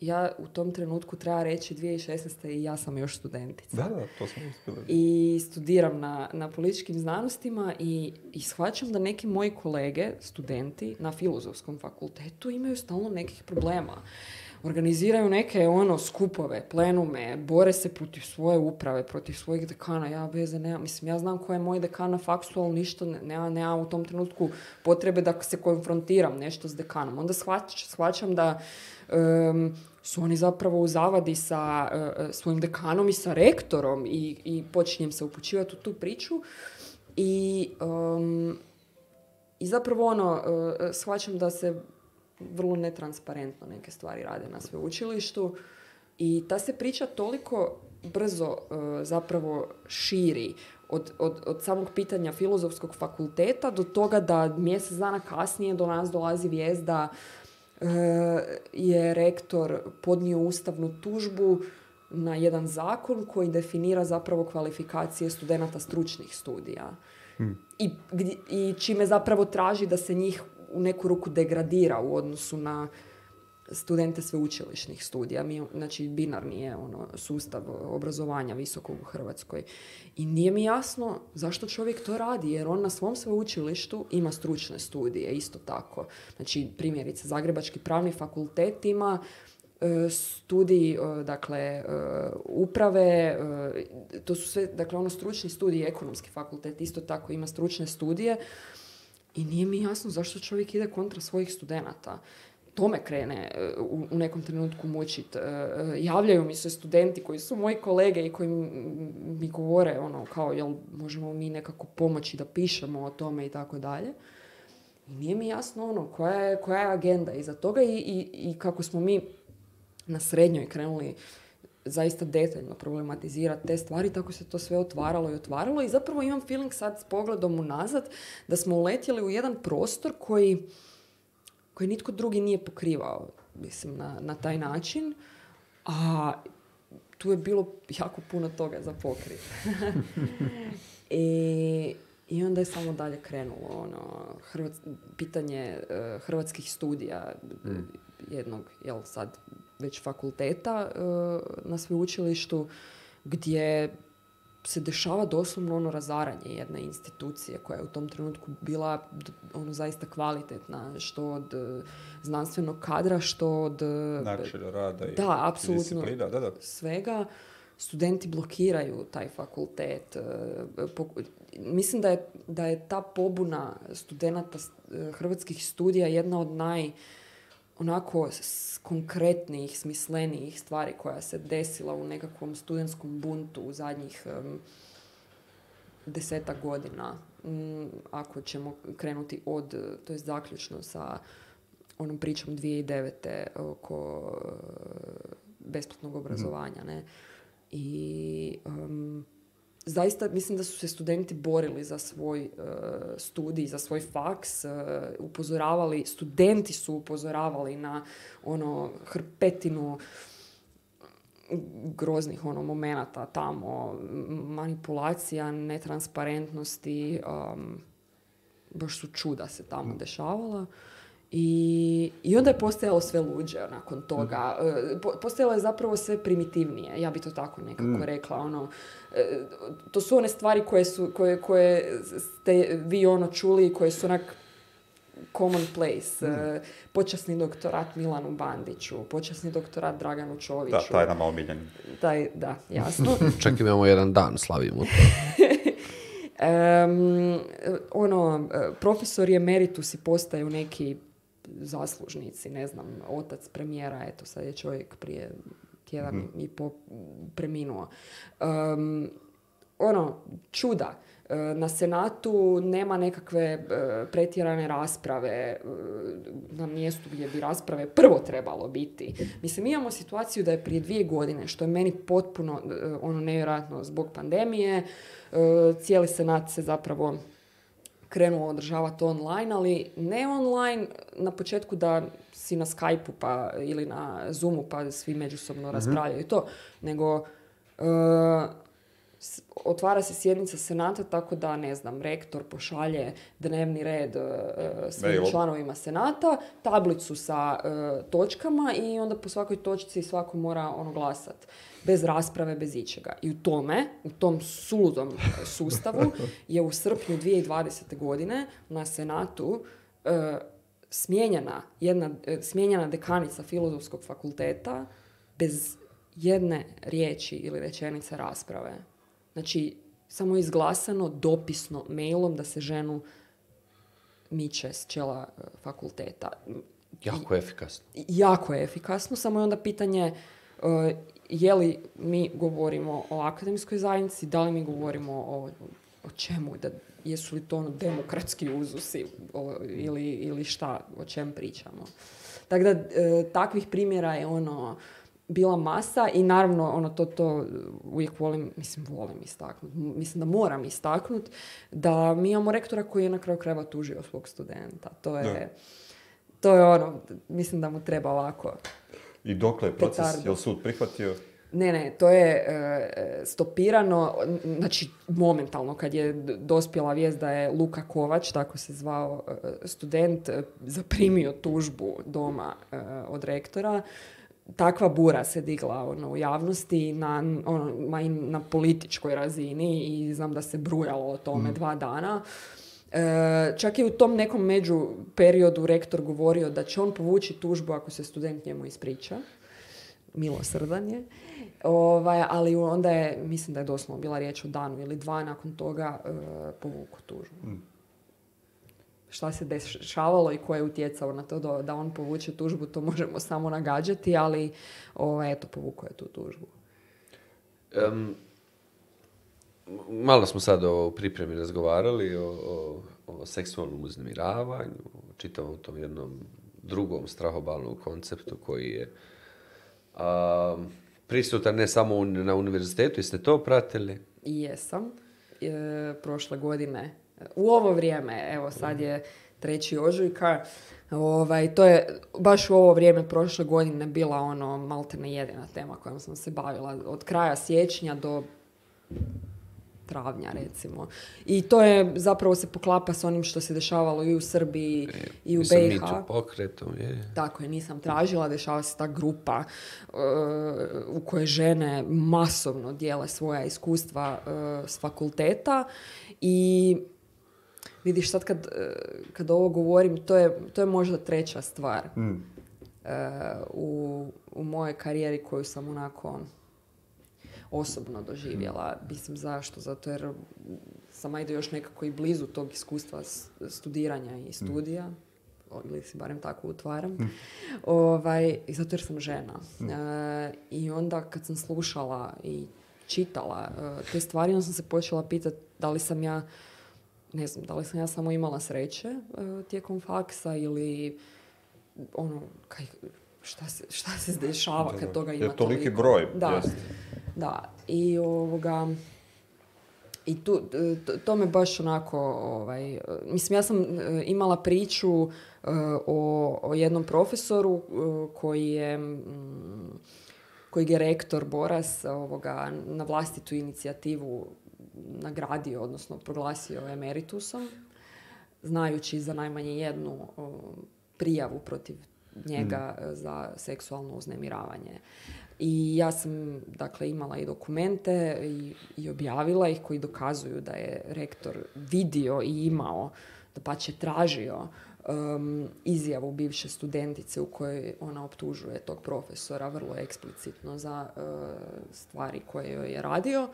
ja u tom trenutku treba reći 2016. i ja sam još studentica. Da, da, to sam I studiram na, na političkim znanostima i, i shvaćam da neki moji kolege, studenti na filozofskom fakultetu imaju stalno nekih problema organiziraju neke ono skupove, plenume, bore se protiv svoje uprave, protiv svojih dekana. Ja veze nema, mislim, ja znam ko je moj dekan na faksu, ali ništa, nema, nema u tom trenutku potrebe da se konfrontiram nešto s dekanom. Onda shvaćam da um, su oni zapravo u zavadi sa e, e, svojim dekanom i sa rektorom i, i počinjem se upućivati u tu priču. I i zapravo ono, e, shvaćam da se vrlo netransparentno neke stvari rade na sveučilištu i ta se priča toliko brzo e, zapravo širi od, od, od samog pitanja filozofskog fakulteta do toga da mjesec dana kasnije do nas dolazi vijest da e, je rektor podnio ustavnu tužbu na jedan zakon koji definira zapravo kvalifikacije studenata stručnih studija. Hmm. I, i čime zapravo traži da se njih u neku ruku degradira u odnosu na studente sveučilišnih studija. znači, binarni je ono, sustav obrazovanja visokog u Hrvatskoj. I nije mi jasno zašto čovjek to radi, jer on na svom sveučilištu ima stručne studije, isto tako. Znači, primjerice, Zagrebački pravni fakultet ima e, e dakle, e, uprave, e, to su sve, dakle, ono, stručni studiji, ekonomski fakultet isto tako ima stručne studije, i nije mi jasno zašto čovjek ide kontra svojih studenta. To me krene e, u, nekom trenutku mučit. E, e, javljaju mi se studenti koji su moji kolege i koji mi govore ono kao jel možemo mi nekako pomoći da pišemo o tome i tako dalje. nije mi jasno ono koja je, koja je agenda iza toga i, i, i kako smo mi na srednjoj krenuli zaista detaljno problematizirati te stvari, tako se to sve otvaralo i otvaralo i zapravo imam feeling sad s pogledom unazad da smo uletjeli u jedan prostor koji, koji nitko drugi nije pokrivao mislim, na, na taj način, a tu je bilo jako puno toga za pokrit. I, I onda je samo dalje krenulo ono, pitanje eh, hrvatskih studija mm. jednog, jel sad, već fakulteta e, na sveučilištu gdje se dešava doslovno ono razaranje jedne institucije koja je u tom trenutku bila ono zaista kvalitetna što od e, znanstvenog kadra što od e, načina rada i da, apsolutno, svega studenti blokiraju taj fakultet mislim da je, da je ta pobuna studenata hrvatskih studija jedna od naj onako konkretnijih, smislenijih stvari koja se desila u nekakvom studentskom buntu u zadnjih um, desetak godina. Mm, ako ćemo krenuti od, to je zaključno sa onom pričom 2009. oko e, besplatnog mhm. obrazovanja. Ne? I zaista mislim da su se studenti borili za svoj e, studij, za svoj faks, e, upozoravali, studenti su upozoravali na ono hrpetinu groznih ono momenata tamo, manipulacija, netransparentnosti, um, baš su čuda se tamo mm. dešavala i, I onda je postajalo sve luđe nakon toga. Mhm. E, postajalo je zapravo sve primitivnije, ja bi to tako nekako mhm. rekla. Ono, e, to su one stvari koje, su, koje, koje ste vi ono čuli i koje su onak commonplace. Mm. Počasni doktorat Milanu Bandiću, počasni doktorat Draganu Čoviću. Da, taj nam omiljen. Taj, da, jasno. Čak imamo jedan dan, slavimo to. ono, profesor je meritus i postaju neki zaslužnici, ne znam, otac premijera, eto sad je čovjek prije tjedan mm. i po preminuo. ono, čuda. E, na Senatu nema nekakve e, pretjerane rasprave e, na mjestu gdje bi rasprave prvo trebalo biti. Mislim, imamo situaciju da je prije dvije godine, što je meni potpuno ono nevjerojatno zbog pandemije, cijeli Senat se zapravo krenula održavati online, ali ne online na početku da si na skype pa, ili na Zoomu pa svi međusobno mm-hmm. to, nego eh, otvara se sjednica senata tako da, ne znam, rektor pošalje dnevni red uh, svim članovima senata, tablicu sa e, točkama i onda po svakoj točci svako mora ono glasat. Bez rasprave, bez ičega. I u tome, u tom suludom sustavu je u srpnju 2020. godine na senatu jedna, smijenjena dekanica filozofskog fakulteta bez jedne riječi ili rečenice rasprave Znači, samo izglasano dopisno mailom da se ženu miče s čela e, fakulteta. Jako je efikasno. Jako je efikasno, samo je onda pitanje e, je li mi govorimo o akademskoj zajednici, da li mi govorimo o, o čemu, da, jesu li to ono demokratski uzusi ili, ili šta, o čem pričamo. Tako da, e, takvih primjera je ono bila masa i naravno ono to to uvijek volim, mislim volim istaknuti, mislim da moram istaknuti da mi imamo rektora koji je na kraju krajeva tužio svog studenta. To je, to je ono, mislim da mu treba ovako. I dokle je proces, jel sud prihvatio? Ne, ne, to je e, stopirano, znači momentalno kad je dospjela vijest da je Luka Kovač, tako se zvao e, student, e, zaprimio tužbu doma od rektora, takva bura se digla ono, u javnosti na, ono, na političkoj razini i znam da se brujalo o tome mhm. dva dana. E, čak je u tom nekom među periodu rektor govorio da će on povući tužbu ako se student njemu ispriča. Milosrdan je. Ovaj, ali onda je, mislim da je doslovno bila riječ o danu ili dva nakon toga e, povuku tužbu. Mm šta se dešavalo i ko je utjecao na to da, on povuče tužbu, to možemo samo nagađati, ali o, ovaj, eto, povukao je tu tužbu. malo smo sad o pripremi razgovarali, o, o, o seksualnom uznemiravanju, o čitavom tom jednom drugom strahobalnom konceptu koji je prisutan ne samo na univerzitetu. Jeste to pratili? Jesam. E, prošle godine u ovo vrijeme, evo sad je treći ožujka, ovaj, to je baš u ovo vrijeme prošle godine bila ono maltene jedina tema kojom sam se bavila od kraja siječnja do travnja recimo. I to je zapravo se poklapa s onim što se dešavalo i u Srbiji e, i u nisam BiH. Tako je, nisam tražila, dešava se ta grupa e, u kojoj žene masovno dijele svoja iskustva e, s fakulteta i Vidiš sad kad, e, kad ovo govorim, to je, to je možda treća stvar mm. e, u, u mojoj karijeri koju sam onako osobno doživjela. Mm. Mislim zašto? Zato jer sam ajde još nekako i blizu tog iskustva studiranja i mm. studija. ili si barem tako utvaram, mm. ovaj, zato jer sam žena. E, I onda kad sam slušala i čitala te stvari, onda sam se počela pitati da li sam ja ne znam, da li sam ja samo imala sreće e, tijekom faksa ili ono, kaj, šta, se, šta se dešava kad toga ima toliki toliko. broj. Da, da. I ovoga... I tu, to, to me baš onako, ovaj, mislim, ja sam e, imala priču e, o, o jednom profesoru koji je koji je rektor Boras ovoga, na vlastitu inicijativu nagradio, odnosno proglasio emeritusom, znajući za najmanje jednu prijavu protiv njega mm. e, za seksualno uznemiravanje. I ja sam dakle imala i dokumente i, i objavila ih koji dokazuju da je rektor vidio i imao, da pa će tražio izjavu bivše studentice u kojoj ona optužuje tog profesora vrlo eksplicitno za e, stvari koje joj je radio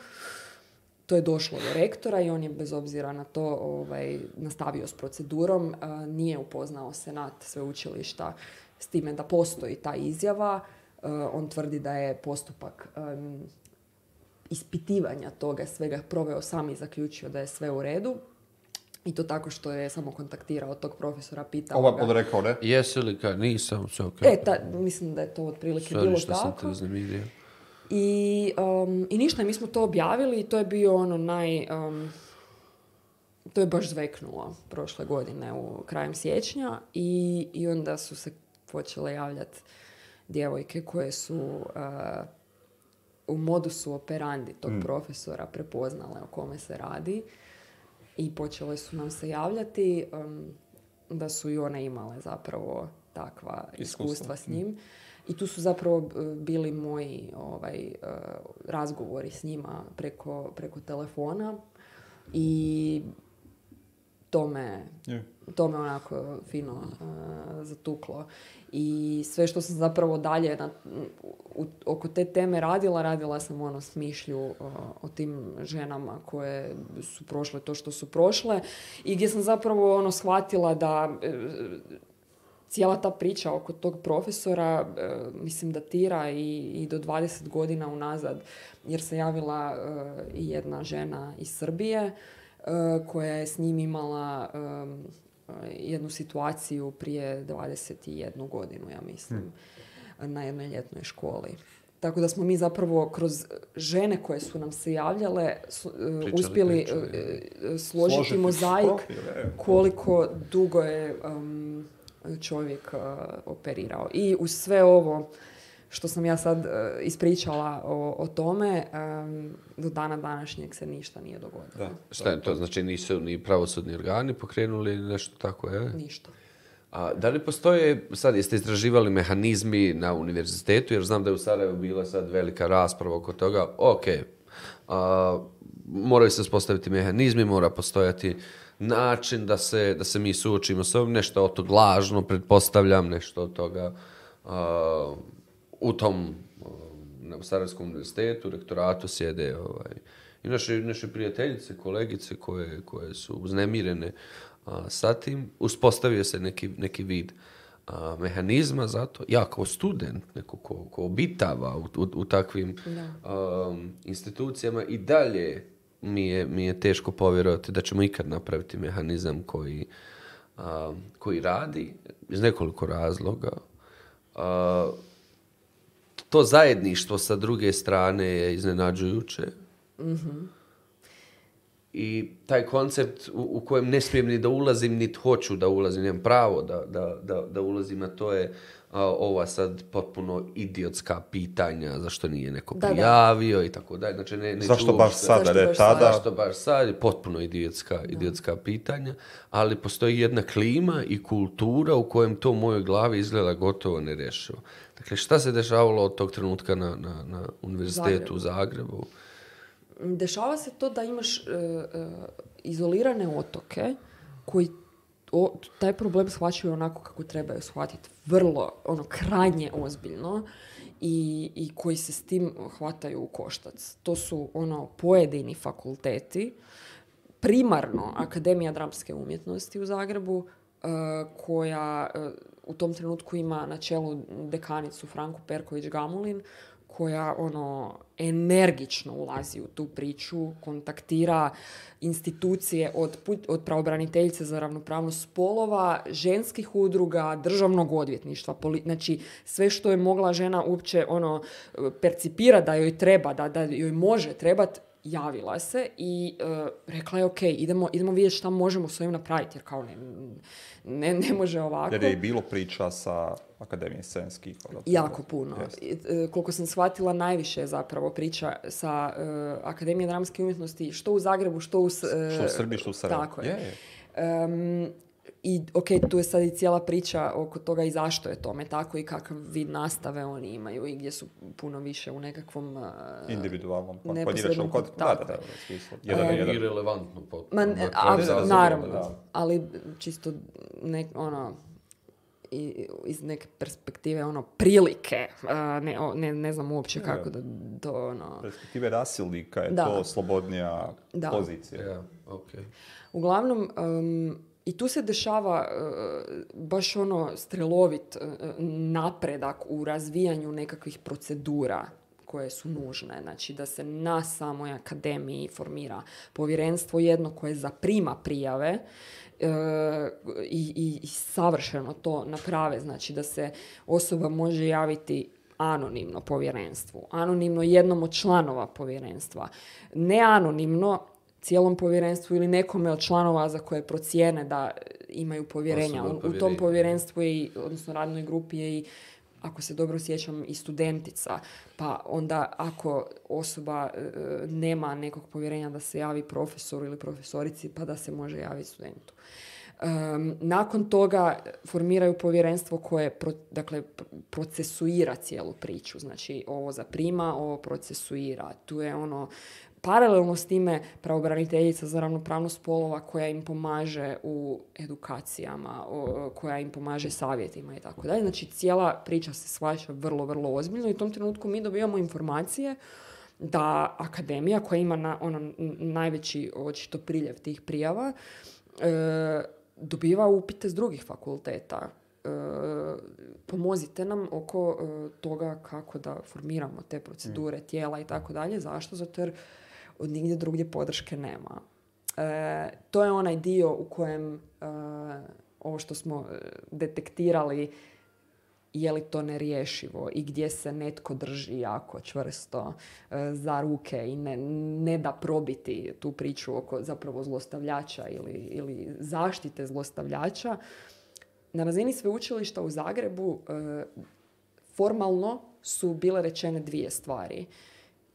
to je došlo do rektora i on je bez obzira na to ovaj, nastavio s procedurom, nije upoznao senat sveučilišta s time da postoji ta izjava. On tvrdi da je postupak ispitivanja toga svega proveo sam i zaključio da je sve u redu. I to tako što je samo kontaktirao tog profesora, pitao Ova podrekao, ne? Jesi li ka, nisam, sve okay. E, mislim da je to otprilike Sorry, bilo što sam te i, um, I ništa, mi smo to objavili i to je bio ono naj... Um, to je baš zveknulo prošle godine u krajem siječnja i, i onda su se počele javljati djevojke koje su uh, u modusu operandi tog mm. profesora prepoznale o kome se radi i počele su nam se javljati um, da su i one imale zapravo takva iskustva, s njim. Mm. I tu su zapravo e, bili moji ovaj, e, razgovori s njima preko, preko telefona i to me, onako fino e, zatuklo. I sve što sam zapravo dalje na, oko te teme radila, radila sam ono smišlju o tim ženama koje su prošle to što su prošle i gdje sam zapravo ono shvatila da cijela ta priča oko tog profesora e, mislim datira i, i do 20 godina unazad jer se javila e, i jedna žena iz Srbije e, koja je s njim imala jednu situaciju prije 21 godinu ja mislim hm. na jednoj ljetnoj školi. Tako da smo mi zapravo kroz žene koje su nam se javljale uspjeli složiti mozaik koliko dugo je čovjek e, operirao. I uz sve ovo što sam ja sad e, ispričala o, tome, do dana današnjeg se ništa nije dogodilo. Šta je to? Znači nisu ni pravosudni organi pokrenuli nešto tako, je? Ništa. A da li postoje, sad jeste istraživali mehanizmi na univerzitetu, jer znam da je u Sarajevu bila sad velika rasprava oko toga, ok, a, moraju se uspostaviti mehanizmi, mora postojati način da se, da se mi suočimo s ovim, nešto od toga lažno, pretpostavljam, nešto od toga u tom na Sarajevskom univerzitetu, rektoratu sjede ovaj, i naše, naše prijateljice, kolegice koje, koje su uznemirene a, sa tim. Uspostavio se neki, neki vid mehanizma to Ja kao student, neko ko, ko obitava u, takvim institucijama i dalje mi je, mi je teško povjerovati da ćemo ikad napraviti mehanizam koji, koji radi iz nekoliko razloga. to zajedništvo sa druge strane je iznenađujuće. Mhm. I taj koncept u, kojem ne smijem ni da ulazim, ni hoću da ulazim, nemam pravo da, da, da, da ulazim, a to je ova sad potpuno idiotska pitanja zašto nije neko da, prijavio i tako dalje. Znači, ne, ne zašto baš sada, Zašto baš sad, potpuno idiotska, idiotska pitanja, ali postoji jedna klima i kultura u kojem to u mojoj glavi izgleda gotovo nerešivo. Dakle, šta se dešavalo od tog trenutka na, na, na univerzitetu u Zagrebu? Dešava se to da imaš e, e, izolirane otoke koji o, taj problem shvaćaju onako kako trebaju shvatiti. Vrlo, ono, krajnje ozbiljno i, i koji se s tim hvataju u koštac. To su, ono, pojedini fakulteti, primarno Akademija dramske umjetnosti u Zagrebu, e, koja e, u tom trenutku ima na čelu dekanicu Franku Perković Gamulin, koja ono energično ulazi u tu priču, kontaktira institucije od, od pravobraniteljice za ravnopravnost spolova, ženskih udruga, državnog odvjetništva, znači sve što je mogla žena uopće ono percipira da joj treba, da, da joj može trebati, javila se i e, rekla je ok, idemo, idemo vidjeti šta možemo s ovim napraviti, jer kao ne, ne, može ovako. Jer je bilo priča sa Akademije scenskih. Ono, jako puno. E, koliko sam shvatila, najviše je zapravo priča sa uh, Akademije dramske umjetnosti, što u Zagrebu, što u... Uh, Srbiji, Tako je i ok, tu je sad i cijela priča oko toga i zašto je tome tako i kakav vid nastave oni imaju i gdje su puno više u nekakvom uh, individualnom pa, pojedinačnom kod da, da, da, smislu. Jedan, um, jedan. Irelevantno potpuno. Ma, ono, a, naravno, da. ali čisto nek, ono, i, iz neke perspektive ono prilike, ne, ne, ne, znam uopće kako da to ono... Perspektive rasilnika je da. to slobodnija pozicija. Yeah, okay. Uglavnom, um, i tu se dešava e, baš ono strelovit e, napredak u razvijanju nekakvih procedura koje su nužne. Znači da se na samoj akademiji formira povjerenstvo jedno koje zaprima prijave e, i, i savršeno to naprave. Znači da se osoba može javiti anonimno povjerenstvu, anonimno jednom od članova povjerenstva, ne anonimno cijelom povjerenstvu ili nekome od članova za koje procijene da imaju povjerenja. U, tom povjerenstvu i, odnosno radnoj grupi je i ako se dobro sjećam i studentica, pa onda ako osoba e, nema nekog povjerenja da se javi profesoru ili profesorici, pa da se može javiti studentu. nakon toga formiraju povjerenstvo koje dakle, procesuira cijelu priču. Znači, ovo zaprima, ovo procesuira. Tu je ono paralelno s time pravobraniteljica za ravnopravnost spolova koja im pomaže u edukacijama, koja im pomaže savjetima i tako dalje. Znači cijela priča se shvaća vrlo, vrlo ozbiljno i u tom trenutku mi dobivamo informacije da akademija koja ima na, ono, najveći očito priljev tih prijava e, dobiva upite s drugih fakulteta e, pomozite nam oko e, toga kako da formiramo te procedure mm. tijela i tako dalje zašto zato jer od nigdje drugdje podrške nema. E, to je onaj dio u kojem e, ovo što smo e, detektirali je li to nerješivo i gdje se netko drži jako čvrsto za ruke i ne, ne da probiti tu priču oko zapravo zlostavljača ili, ili zaštite zlostavljača. Na razini sveučilišta u Zagrebu formalno su bile rečene dvije stvari.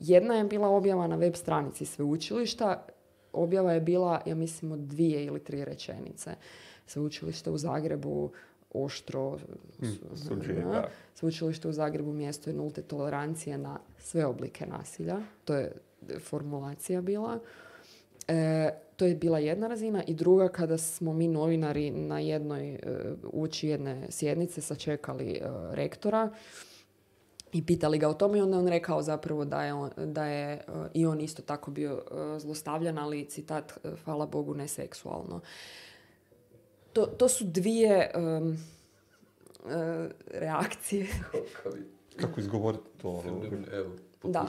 Jedna je bila objava na web stranici sveučilišta, objava je bila, ja mislim, dvije ili tri rečenice. Sveučilište u Zagrebu oštro hm, Sveučilište u Zagrebu mjesto je nulte tolerancije na sve oblike nasilja. To je formulacija bila. E, to je bila jedna razina i druga kada smo mi novinari na jednoj e, uči jedne sjednice sačekali e, rektora i pitali ga o tome i onda on rekao zapravo da je, on, da je e, i on isto tako bio zlostavljen, zlostavljan, ali citat e, hvala Bogu ne seksualno. To, to su dvije um, reakcije. Kako izgovoriti to? Da.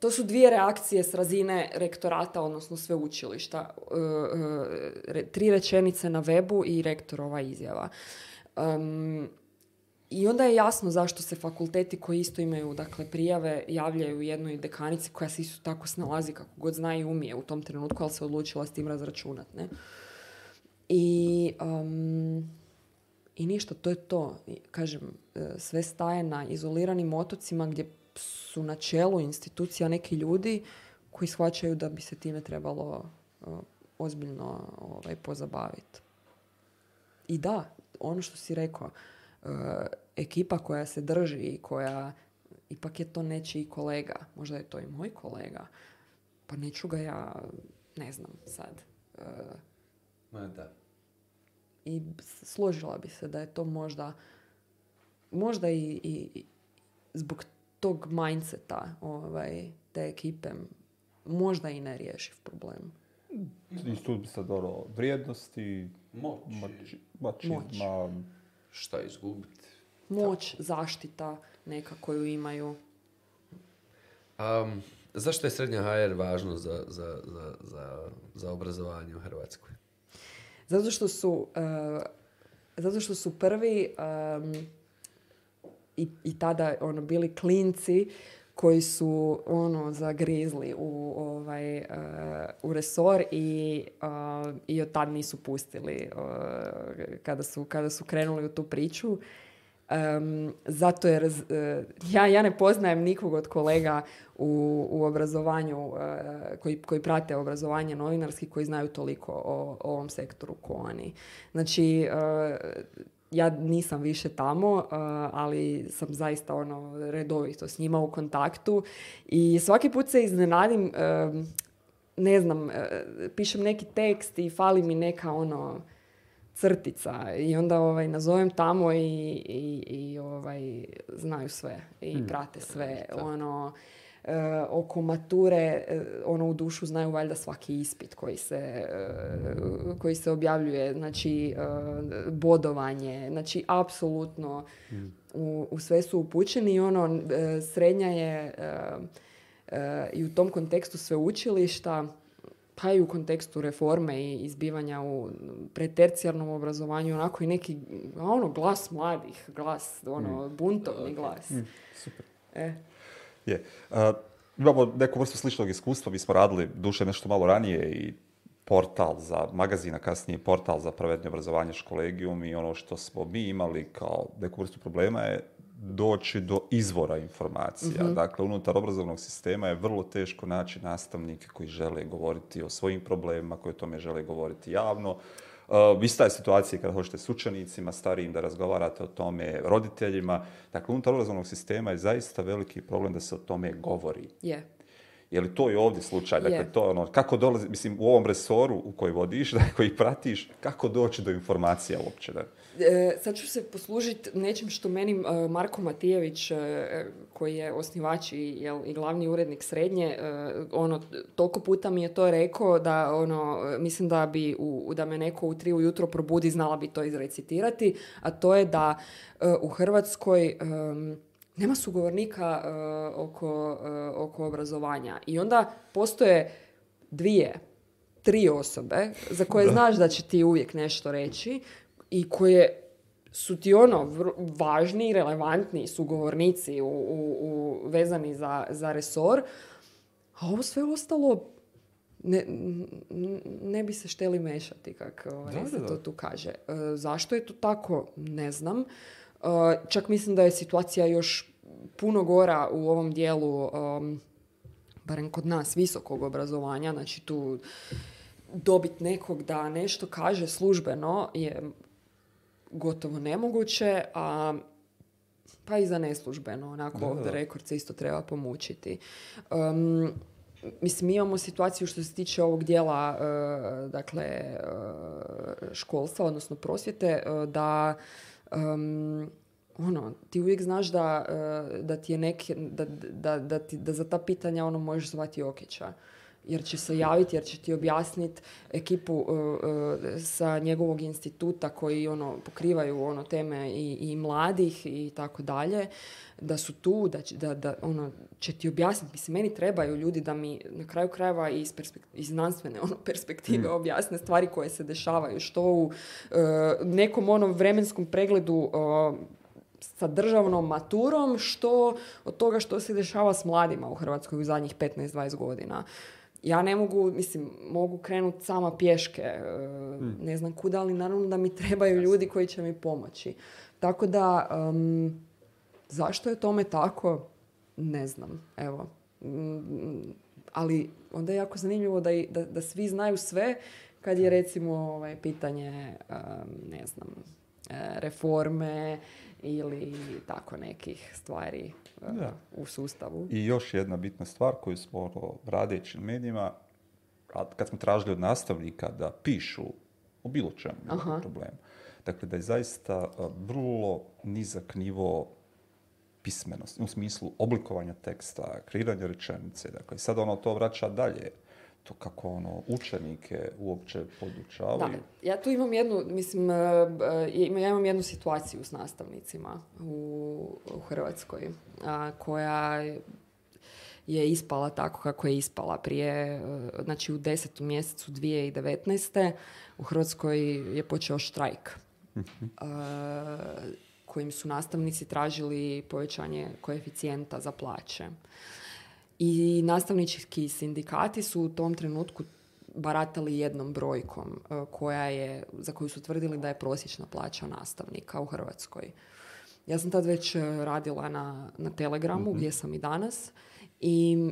To su dvije reakcije s razine rektorata, odnosno sveučilišta. Tri rečenice na webu i rektorova izjava. Um, i onda je jasno zašto se fakulteti koji isto imaju dakle, prijave javljaju jednoj dekanici koja se isto tako snalazi kako god zna i umije u tom trenutku, ali se odlučila s tim razračunat. Ne? I, um, I ništa, to je to. Kažem, e, sve staje na izoliranim otocima gdje su na čelu institucija neki ljudi koji shvaćaju da bi se time trebalo e, ozbiljno ovaj, pozabaviti. I da, ono što si rekao, Eh, ekipa koja se drži i koja ipak je to nečiji kolega, možda je to i moj kolega, pa neću ga ja, ne znam sad. Eh, ma da. I složila bi se da je to možda, možda i, i zbog tog mindseta ovaj, te ekipe možda i ne riješi problem. I tu sad ono, vrijednosti, moći, Moći šta izgubiti. Moć, zaštita neka koju imaju. zašto je srednja HR važno za, za, za, za, za obrazovanje u Hrvatskoj? Zato što su, e, zato što su prvi i, i tada ono, bili klinci koji su ono zagrizli u, ovaj, e, u resor i, e, i od tad nisu pustili e, kada, su, kada su krenuli u tu priču. Um, zato jer ja, ja ne poznajem nikog od kolega u, u obrazovanju koji, koji prate obrazovanje novinarski koji znaju toliko o, o ovom sektoru ko oni. Znači ja nisam više tamo, eh, ali sam zaista ono redovito s njima u kontaktu i svaki put se iznenadim, eh, ne znam, eh, pišem neki tekst i fali mi neka ono crtica i onda ovaj, nazovem tamo i, i, i ovaj, znaju sve i hmm, prate sve. Ono, Eh, oko mature, eh, ono u dušu znaju valjda svaki ispit koji se, eh, koji se objavljuje, znači bodovanje, znači apsolutno mm. u, u sve su upućeni i ono srednja je i u tom kontekstu sveučilišta pa i u kontekstu reforme i izbivanja u pretercijarnom obrazovanju, onako i neki, ono, glas mladih, glas, ono, mm. buntovni glas. Mm, super. E. Je. E, imamo neku vrstu sličnog iskustva, mi smo radili duše nešto malo ranije i portal za magazina, kasnije portal za pravednje obrazovanje školegijum i ono što smo mi imali kao neku vrstu problema je doći do izvora informacija. Mhm. Dakle, unutar obrazovnog sistema je vrlo teško naći nastavnike koji žele govoriti o svojim problemima, koji o tome žele govoriti javno. Uh, ista je situacija kada hoćete s učenicima, starijim da razgovarate o tome, roditeljima. Dakle, unutar obrazovnog sistema je zaista veliki problem da se o tome govori. Je. Yeah. Je li to i ovdje slučaj? Dakle, to ono, kako dolazi, mislim, u ovom resoru u koji vodiš, da, koji pratiš, kako doći do informacija uopće? Da? E, sad ću se poslužiti nečim što meni e, Marko Matijević, e, koji je osnivač i, jel, i glavni urednik srednje, ono, toliko puta mi je to rekao da ono, mislim da bi u, da me neko u tri ujutro probudi znala bi to izrecitirati, a to je da u Hrvatskoj nema sugovornika oko, oko obrazovanja. I onda postoje dvije, tri osobe za koje znaš da će ti uvijek nešto reći, i koje su ti ono važni i relevantni sugovornici u, u, u vezani za, za resor, a ovo sve ostalo ne, ne bi se šteli mešati, kako ovaj, to tu kaže. E, zašto je to tako? Ne znam. E, čak mislim da je situacija još puno gora u ovom dijelu, um, barem kod nas, visokog obrazovanja. Znači tu dobit nekog da nešto kaže službeno je gotovo nemoguće, a pa i za neslužbeno, onako ovdje rekord se isto treba pomučiti. mislim, mi imamo situaciju što se tiče ovog dijela e, dakle, e, školstva, odnosno prosvjete, e, da ono, ti uvijek znaš da, da ti da, da, da, ti, da za ta pitanja ono možeš zvati Jokića jer će se javiti, jer će ti objasniti ekipu e, e, sa njegovog instituta koji ono pokrivaju ono teme i, i mladih i tako dalje, da su tu, da, da, da ono, će ti objasniti. Mislim, meni trebaju ljudi da mi na kraju krajeva iz, iz znanstvene ono, perspektive mm. objasne stvari koje se dešavaju, što u e, nekom onom vremenskom pregledu sa državnom maturom, što od toga što se dešava s mladima u Hrvatskoj u zadnjih 15-20 godina ja ne mogu, mislim, mogu krenuti sama pješke, e, hmm. ne znam kuda, ali naravno da mi trebaju ljudi koji će mi pomoći. Tako da, zašto je tome tako, ne znam, evo. Mm, ali onda je jako zanimljivo da, da, svi znaju sve kad je recimo ovaj, pitanje, ne znam, e, reforme, ili tako nekih stvari e, u sustavu. I još jedna bitna stvar koju smo ono, radeći u medijima, kad smo tražili od nastavnika da pišu o bilo čemu problem. Dakle, da je zaista e, vrlo nizak nivo pismenosti, u smislu oblikovanja teksta, kreiranja rečenice. Dakle, sad ono to vraća dalje to kako ono, učenike uopće podučavaju. Da, ja tu imam jednu, mislim, e, e, ja imam jednu situaciju s nastavnicima u, Hrvatskoj, koja je ispala tako kako je ispala prije, e, znači u desetom mjesecu 2019. u Hrvatskoj je počeo štrajk. a, mhm. kojim su nastavnici tražili povećanje koeficijenta za plaće. I nastavnički sindikati su u tom trenutku baratali jednom brojkom e, koja je, za koju su tvrdili da je prosječna plaća nastavnika u Hrvatskoj. Ja sam tad već e, radila na, na Telegramu mm gdje sam i danas i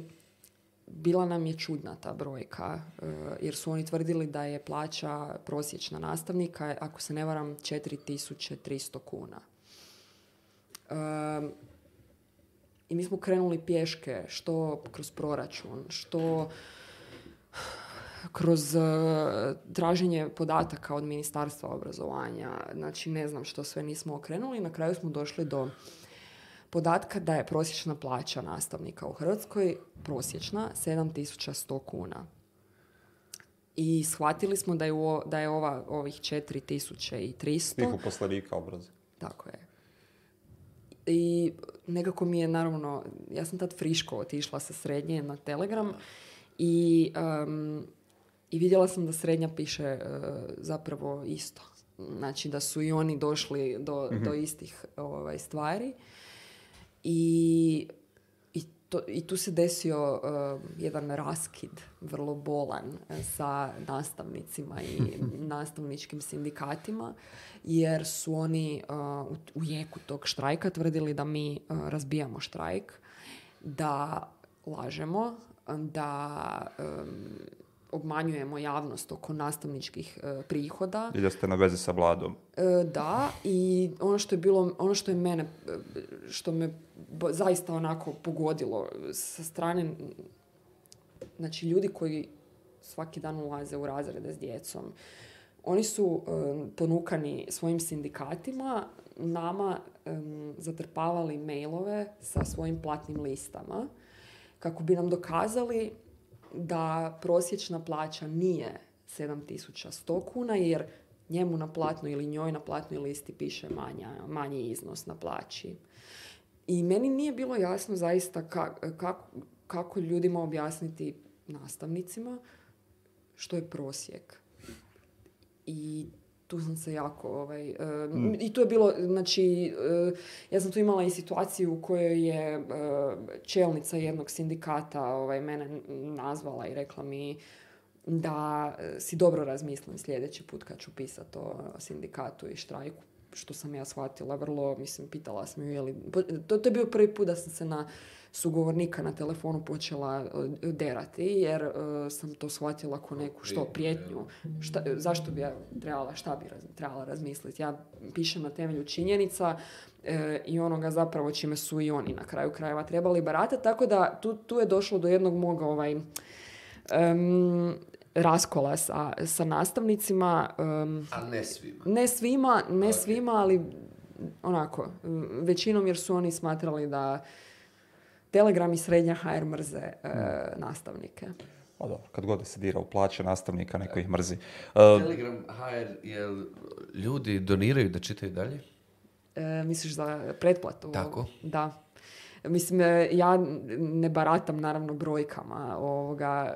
bila nam je čudna ta brojka e, jer su oni tvrdili da je plaća prosječna nastavnika, ako se ne varam, 4300 kuna mi smo krenuli pješke, što kroz proračun, što kroz eh, traženje podataka od Ministarstva obrazovanja. Znači, ne znam što sve nismo okrenuli. Na kraju smo došli do podatka da je prosječna plaća nastavnika u Hrvatskoj prosječna 7100 kuna. I shvatili smo da je, da je ova ovih 4300 Svih uposlenika Tako je i nekako mi je naravno, ja sam tad friško otišla sa srednje na Telegram i, i vidjela sam da srednja piše e, zapravo isto. Znači da su i oni došli do, mhm. do istih ovaj, stvari. I i tu se desio um, jedan raskid vrlo bolan sa nastavnicima i nastavničkim sindikatima jer su oni uh, u, jeku tog štrajka tvrdili da mi uh, razbijamo štrajk, da lažemo, da um, obmanjujemo javnost oko nastavničkih e, prihoda. I da ste na vezi sa vladom. E, da, i ono što je bilo, ono što je mene, što me zaista onako pogodilo sa strane, znači ljudi koji svaki dan ulaze u razrede s djecom, oni su e, ponukani svojim sindikatima, nama zatrpavali mailove sa svojim platnim listama kako bi nam dokazali da prosječna plaća nije 7100 kuna jer njemu na platnoj ili njoj na platnoj listi piše manja, manji iznos na plaći. I meni nije bilo jasno zaista kako ljudima objasniti nastavnicima što je prosjek. I tu sam se jako, ovaj, e, mm. i tu je bilo, znači, e, ja sam tu imala i situaciju u kojoj je e, čelnica jednog sindikata ovaj, mene nazvala i rekla mi da si dobro razmislim sljedeći put kad ću pisati o sindikatu i štrajku što sam ja shvatila vrlo, mislim, pitala sam ju je li... To, to je bio prvi put da sam se na sugovornika na telefonu počela e, derati jer e, sam to shvatila kao neku što prijetnju. Šta, zašto bi ja trebala, šta bi trebala razmisliti? Ja pišem na temelju činjenica e, i onoga zapravo čime su i oni na kraju krajeva trebali baratati. Tako da tu, tu je došlo do jednog moga ovaj, um, raskola sa, nastavnicima. Um, ne svima. Ne svima, ne svima, ali onako, većinom jer su oni smatrali da Telegram i srednja HR mrze e, hmm. nastavnike. Pa dobro, kad god se dira u plaće nastavnika, neko ih mrzi. E, Telegram HR, jel ljudi doniraju da čitaju dalje? E, misliš za pretplatu? Tako. Da. Mislim, e, ja ne baratam naravno brojkama ovoga,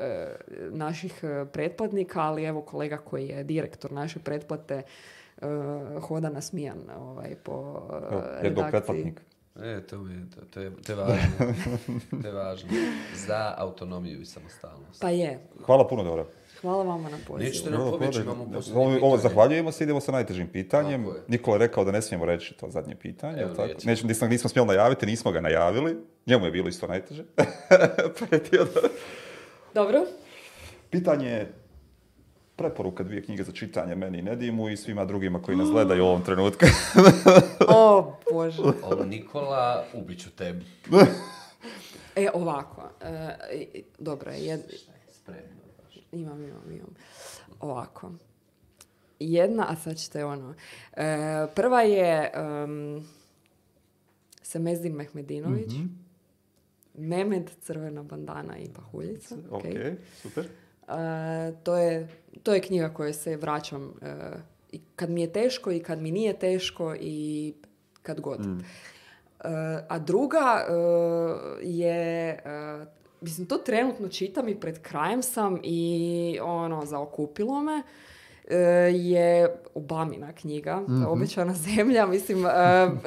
naših pretplatnika, ali evo kolega koji je direktor naše pretplate, hoda nasmijan ovaj, po redakciji. E, to, to, je, to je važno. to je važno. Za autonomiju i samostalnost. Pa je. Hvala puno, Dora. Hvala vama na pozivu. Nećete nam pobjeći, imamo ovo, zahvaljujemo se, idemo sa najtežim pitanjem. Nikola je rekao da ne smijemo reći to zadnje pitanje. Evo, tako? nismo smjeli najaviti, nismo ga najavili. Njemu je bilo isto najteže. Pa dobro. Pitanje je preporuka dvije knjige za čitanje meni i Nedimu i svima drugima koji nas mm. gledaju u ovom trenutku. o, Bože. Nikola, ubiću te. e, ovako. E, dobro, jed... Spremno. Imam, imam, imam. Ovako. Jedna, a sad ćete ono. E, prva je Semezdin Mehmedinović. mm Mehmed, crvena bandana i pahuljica. Ok, super. E, to je to je knjiga kojoj se vraćam e, i kad mi je teško i kad mi nije teško i kad god. Mm. E, a druga e, je mislim to trenutno čitam i pred krajem sam i ono zaokupilo me Eh, je Obamina knjiga, mm-hmm. Obećana zemlja, mislim, eh,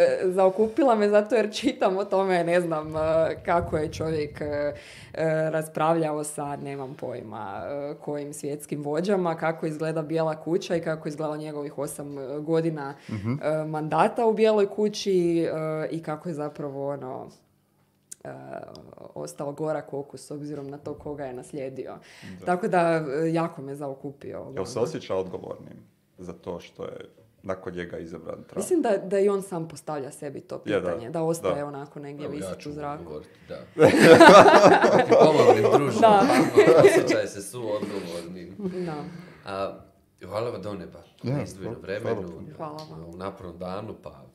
zaokupila me zato jer čitam o tome, ne znam eh, kako je čovjek raspravljao sa, nemam pojma, kojim svjetskim vođama, kako izgleda Bijela kuća i kako izgleda njegovih osam godina mhm. mandata u Bijeloj kući i kako je zapravo ono Eh, ostao gora okus s obzirom na to koga je naslijedio. Tako da eh, jako me zaokupio. Jel se osjeća odgovornim za to što je nakon njega izabran Trump? Mislim da, da i on sam postavlja sebi to pitanje. da. da ostaje da. onako negdje Evo, u zraku. Ja da. Pomolim družno. Da. Osjećaj se Da. hvala vam Doneba na vremenu, u danu, pa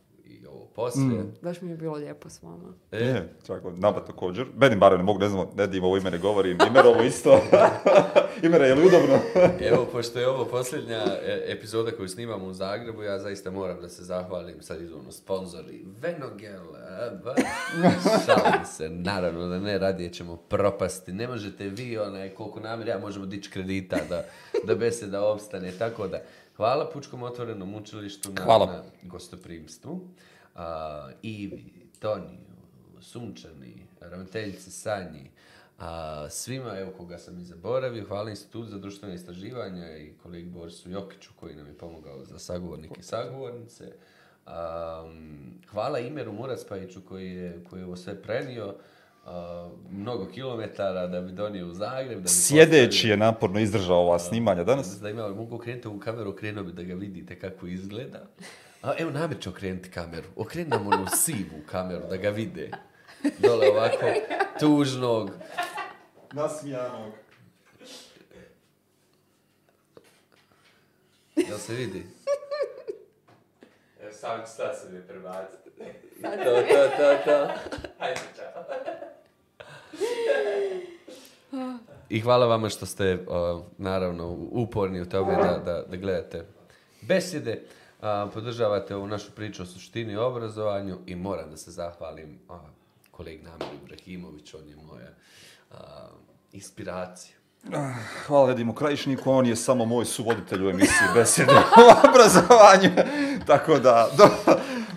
ovo poslije. Mm. Baš mi je bilo lijepo s vama. E, je, čako, nama također. Meni barem ne mogu, ne znam, ne ovo ime ne govorim. Imer ovo isto. ime je li udobno? Evo, pošto je ovo posljednja e, epizoda koju snimamo u Zagrebu, ja zaista moram da se zahvalim sad izvorno sponzori Venogel. Šalim se, naravno da ne, radije ćemo propasti. Ne možete vi, onaj, koliko namir ja možemo dići kredita da, da beseda opstane, tako da... Hvala Pučkom otvorenom učilištu na, na gostoprimstvu a, Ivi, Toni, Sunčani, ravnateljici Sanji, a, svima evo koga sam i zaboravio, hvala Institut za društvene istraživanja i kolegi Borisu Jokiću koji nam je pomogao za sagovornike i sagovornice. hvala Imeru Muracpajiću koji je, koji je ovo sve prenio. mnogo kilometara da bi donio u Zagreb. Da bi Sjedeći je naporno izdržao ova snimanja danas. Da imao, mogu krenuti u kameru, krenuo bi da ga vidite kako izgleda. A, evo namjer ću okrenuti kameru. Okreni nam onu sivu kameru da ga vide. Dole ovako, tužnog. Nasmijanog. Jel se vidi? Evo sam ću sad se mi prebaciti. To, to, to, to. Hajde, čao. I hvala vama što ste, naravno, uporni u tome da, da, da gledate besjede podržavate ovu našu priču o suštini i obrazovanju i moram da se zahvalim a, koleg Namir Ibrahimović, on je moja a, inspiracija. Hvala Edimu Krajišniku, on je samo moj suvoditelj u emisiji Besede o obrazovanju, tako da do,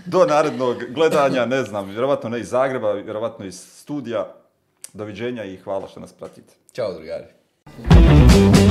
do narednog gledanja, ne znam, vjerovatno ne iz Zagreba, vjerovatno iz studija. Doviđenja i hvala što nas pratite. Ćao drugari.